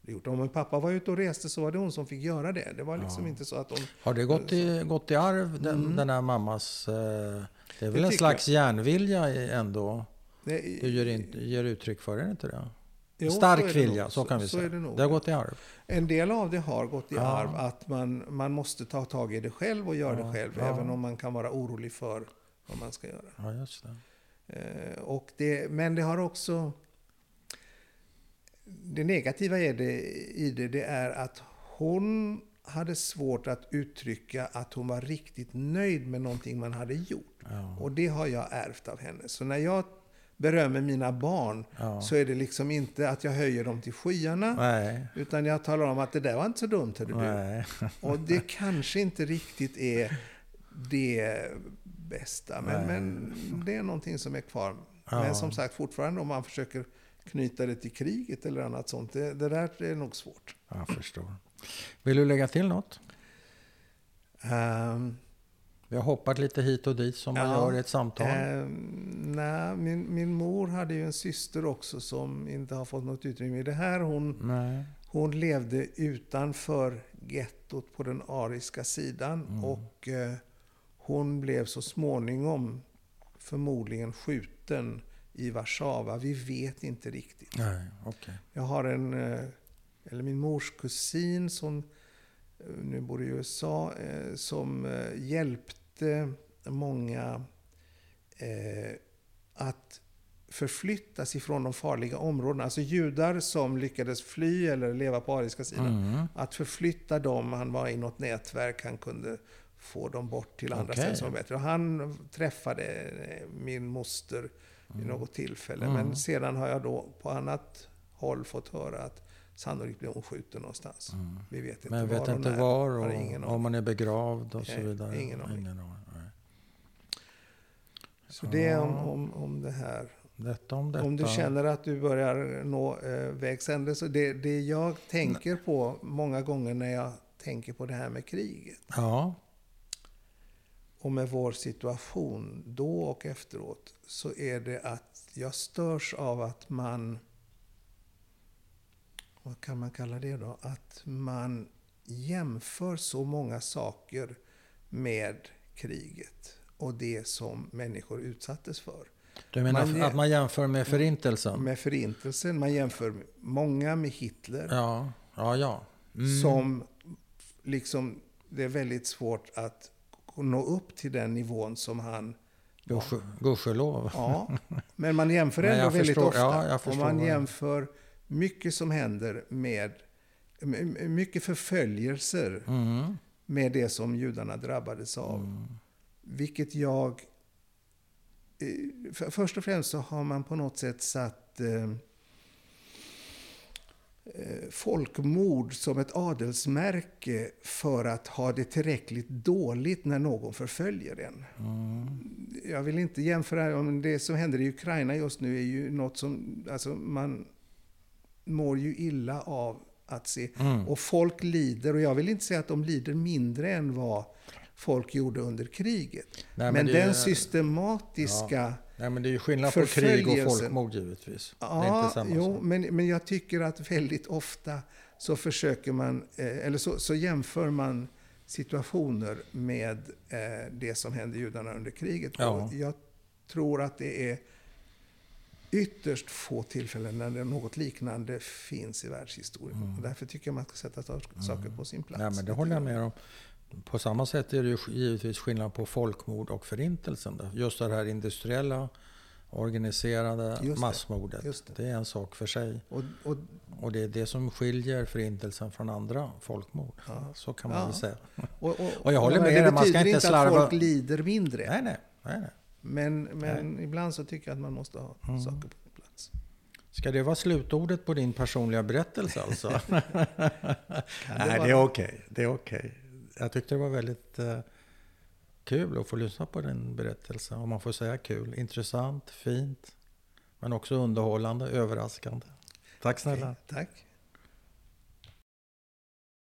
Speaker 2: blev gjort. Om min pappa var ute och reste så var det hon som fick göra det. Det var liksom inte så att hon...
Speaker 1: Har det gått i, gått i arv, den, den här mammas... Eh, det är väl en
Speaker 2: tycker
Speaker 1: slags järnvilja i- ändå?
Speaker 2: Det,
Speaker 1: Du ger, in, ger uttryck för, det inte det?
Speaker 2: Jo, så
Speaker 1: Stark
Speaker 2: det
Speaker 1: vilja, så kan vi
Speaker 2: så
Speaker 1: säga.
Speaker 2: Det,
Speaker 1: det har gått i arv.
Speaker 2: En del av det har gått i
Speaker 1: Ja.
Speaker 2: arv. Att man, man måste ta tag i det själv och göra
Speaker 1: Ja,
Speaker 2: det själv.
Speaker 1: ja.
Speaker 2: Även om man kan vara orolig för vad man ska göra.
Speaker 1: Ja, just det.
Speaker 2: Eh, och det, men det har också... Det negativa är det, i det, det är att hon hade svårt att uttrycka att hon var riktigt nöjd med någonting man hade gjort.
Speaker 1: Ja.
Speaker 2: Och det har jag ärvt av henne. Så när jag berömmer mina barn
Speaker 1: Ja.
Speaker 2: så är det liksom inte att jag höjer dem till skyarna.
Speaker 1: Nej.
Speaker 2: Utan jag talar om att det där var inte så dumt, hörde du. Och det kanske inte riktigt är det bästa. Men, men det är någonting som är kvar.
Speaker 1: Ja.
Speaker 2: Men som sagt, fortfarande om man försöker knyta det till kriget eller annat sånt. Det, det där är nog svårt.
Speaker 1: Jag förstår. Vill du lägga till något?
Speaker 2: Um,
Speaker 1: Vi har hoppat lite hit och dit som man
Speaker 2: Ja,
Speaker 1: gör i ett samtal.
Speaker 2: ehm, nej, min, min mor hade ju en syster också som inte har fått något utrymme i det här. Hon,
Speaker 1: Nej.
Speaker 2: Hon levde utanför gettot på den ariska sidan
Speaker 1: Mm.
Speaker 2: och eh, hon blev så småningom förmodligen skjuten i Warszawa. Vi vet inte riktigt.
Speaker 1: Nej, okej.
Speaker 2: Jag har en, eh, eller min mors kusin som eh, nu bor i USA, eh, som eh, hjälpte många eh, att förflyttas ifrån de farliga områdena. Alltså judar som lyckades fly eller leva på ariska sidan.
Speaker 1: Mm.
Speaker 2: Att förflytta dem, han var i något nätverk, han kunde få dem bort till andra
Speaker 1: Okej.
Speaker 2: ställen som var bättre. Och han träffade eh, min moster vid
Speaker 1: Mm.
Speaker 2: något tillfälle. Men sedan har jag då på annat håll fått höra att sannolikt blev hon skjuten någonstans. Vi vet inte
Speaker 1: Mm. Men
Speaker 2: var
Speaker 1: vet inte
Speaker 2: när.
Speaker 1: var och
Speaker 2: ingen
Speaker 1: om
Speaker 2: aning.
Speaker 1: man är begravd och så
Speaker 2: Nej,
Speaker 1: vidare.
Speaker 2: ingen aning.
Speaker 1: nej.
Speaker 2: Så det är om, om, om det här.
Speaker 1: Detta om detta.
Speaker 2: Om du känner att du börjar nå eh, vägs ände. Så det, det jag tänker på många gånger när jag tänker på det här med kriget.
Speaker 1: Ja,
Speaker 2: och med vår situation då och efteråt så är det att jag störs av att man vad kan man kalla det då? Att man jämför så många saker med kriget och det som människor utsattes för.
Speaker 1: Du menar
Speaker 2: Man-
Speaker 1: att man jämför med förintelsen?
Speaker 2: Med förintelsen, man jämför många med Hitler.
Speaker 1: Ja, ja, ja. Mm.
Speaker 2: Som liksom, det är väldigt svårt att nå upp till den nivån som han
Speaker 1: gudskelov.
Speaker 2: Ja, men man jämför ändå väldigt
Speaker 1: förstår-
Speaker 2: ofta.
Speaker 1: ja,
Speaker 2: och man jämför mycket som händer med mycket förföljelser
Speaker 1: Mm.
Speaker 2: med det som judarna drabbades av. Vilket jag... eh, för- Först och främst så har man på något sätt satt eh, eh, folkmord som ett adelsmärke för att ha det tillräckligt dåligt när någon förföljer en. Jag vill inte jämföra, men det som händer i Ukraina just nu är ju något som, alltså man mår ju illa av att se.
Speaker 1: Mm.
Speaker 2: Och folk lider, och jag vill inte säga att de lider mindre än vad folk gjorde under kriget.
Speaker 1: Nej, men
Speaker 2: men
Speaker 1: är-
Speaker 2: den systematiska...
Speaker 1: Nej, men det är ju skillnad på krig och folkmord givetvis.
Speaker 2: Ja, jo, men, men jag tycker att väldigt ofta så försöker man, eh, eller så, så jämför man situationer med eh, det som hände judarna under kriget.
Speaker 1: Ja.
Speaker 2: Jag tror att det är ytterst få tillfällen när det något liknande finns i världshistorien. Och därför tycker jag man ska sätta sa- saker på sin plats.
Speaker 1: Nej, men det håller jag med om. På samma sätt är det ju givetvis skillnad på folkmord och förintelsen. Just det här industriella, organiserade
Speaker 2: Just det.
Speaker 1: massmordet.
Speaker 2: Just det.
Speaker 1: det är en sak för sig.
Speaker 2: Och, och,
Speaker 1: Och det är det som skiljer förintelsen från andra folkmord.
Speaker 2: Ja.
Speaker 1: Så kan man
Speaker 2: Ja.
Speaker 1: väl säga.
Speaker 2: och, och,
Speaker 1: jag håller med
Speaker 2: Det
Speaker 1: dig, man ska
Speaker 2: betyder
Speaker 1: inte
Speaker 2: inte
Speaker 1: slarva-
Speaker 2: att folk lider mindre.
Speaker 1: Nej, nej. nej, nej.
Speaker 2: Men, men ibland så tycker jag att man måste ha
Speaker 1: Mm.
Speaker 2: saker på plats.
Speaker 1: Ska det vara slutordet på din personliga berättelse alltså? Nej,
Speaker 2: vara
Speaker 1: det är okej. Det är okej. Jag tyckte det var väldigt eh, kul att få lyssna på din berättelse. Om man får säga kul. Intressant, fint, men också underhållande, överraskande. Tack snälla.
Speaker 2: Tack.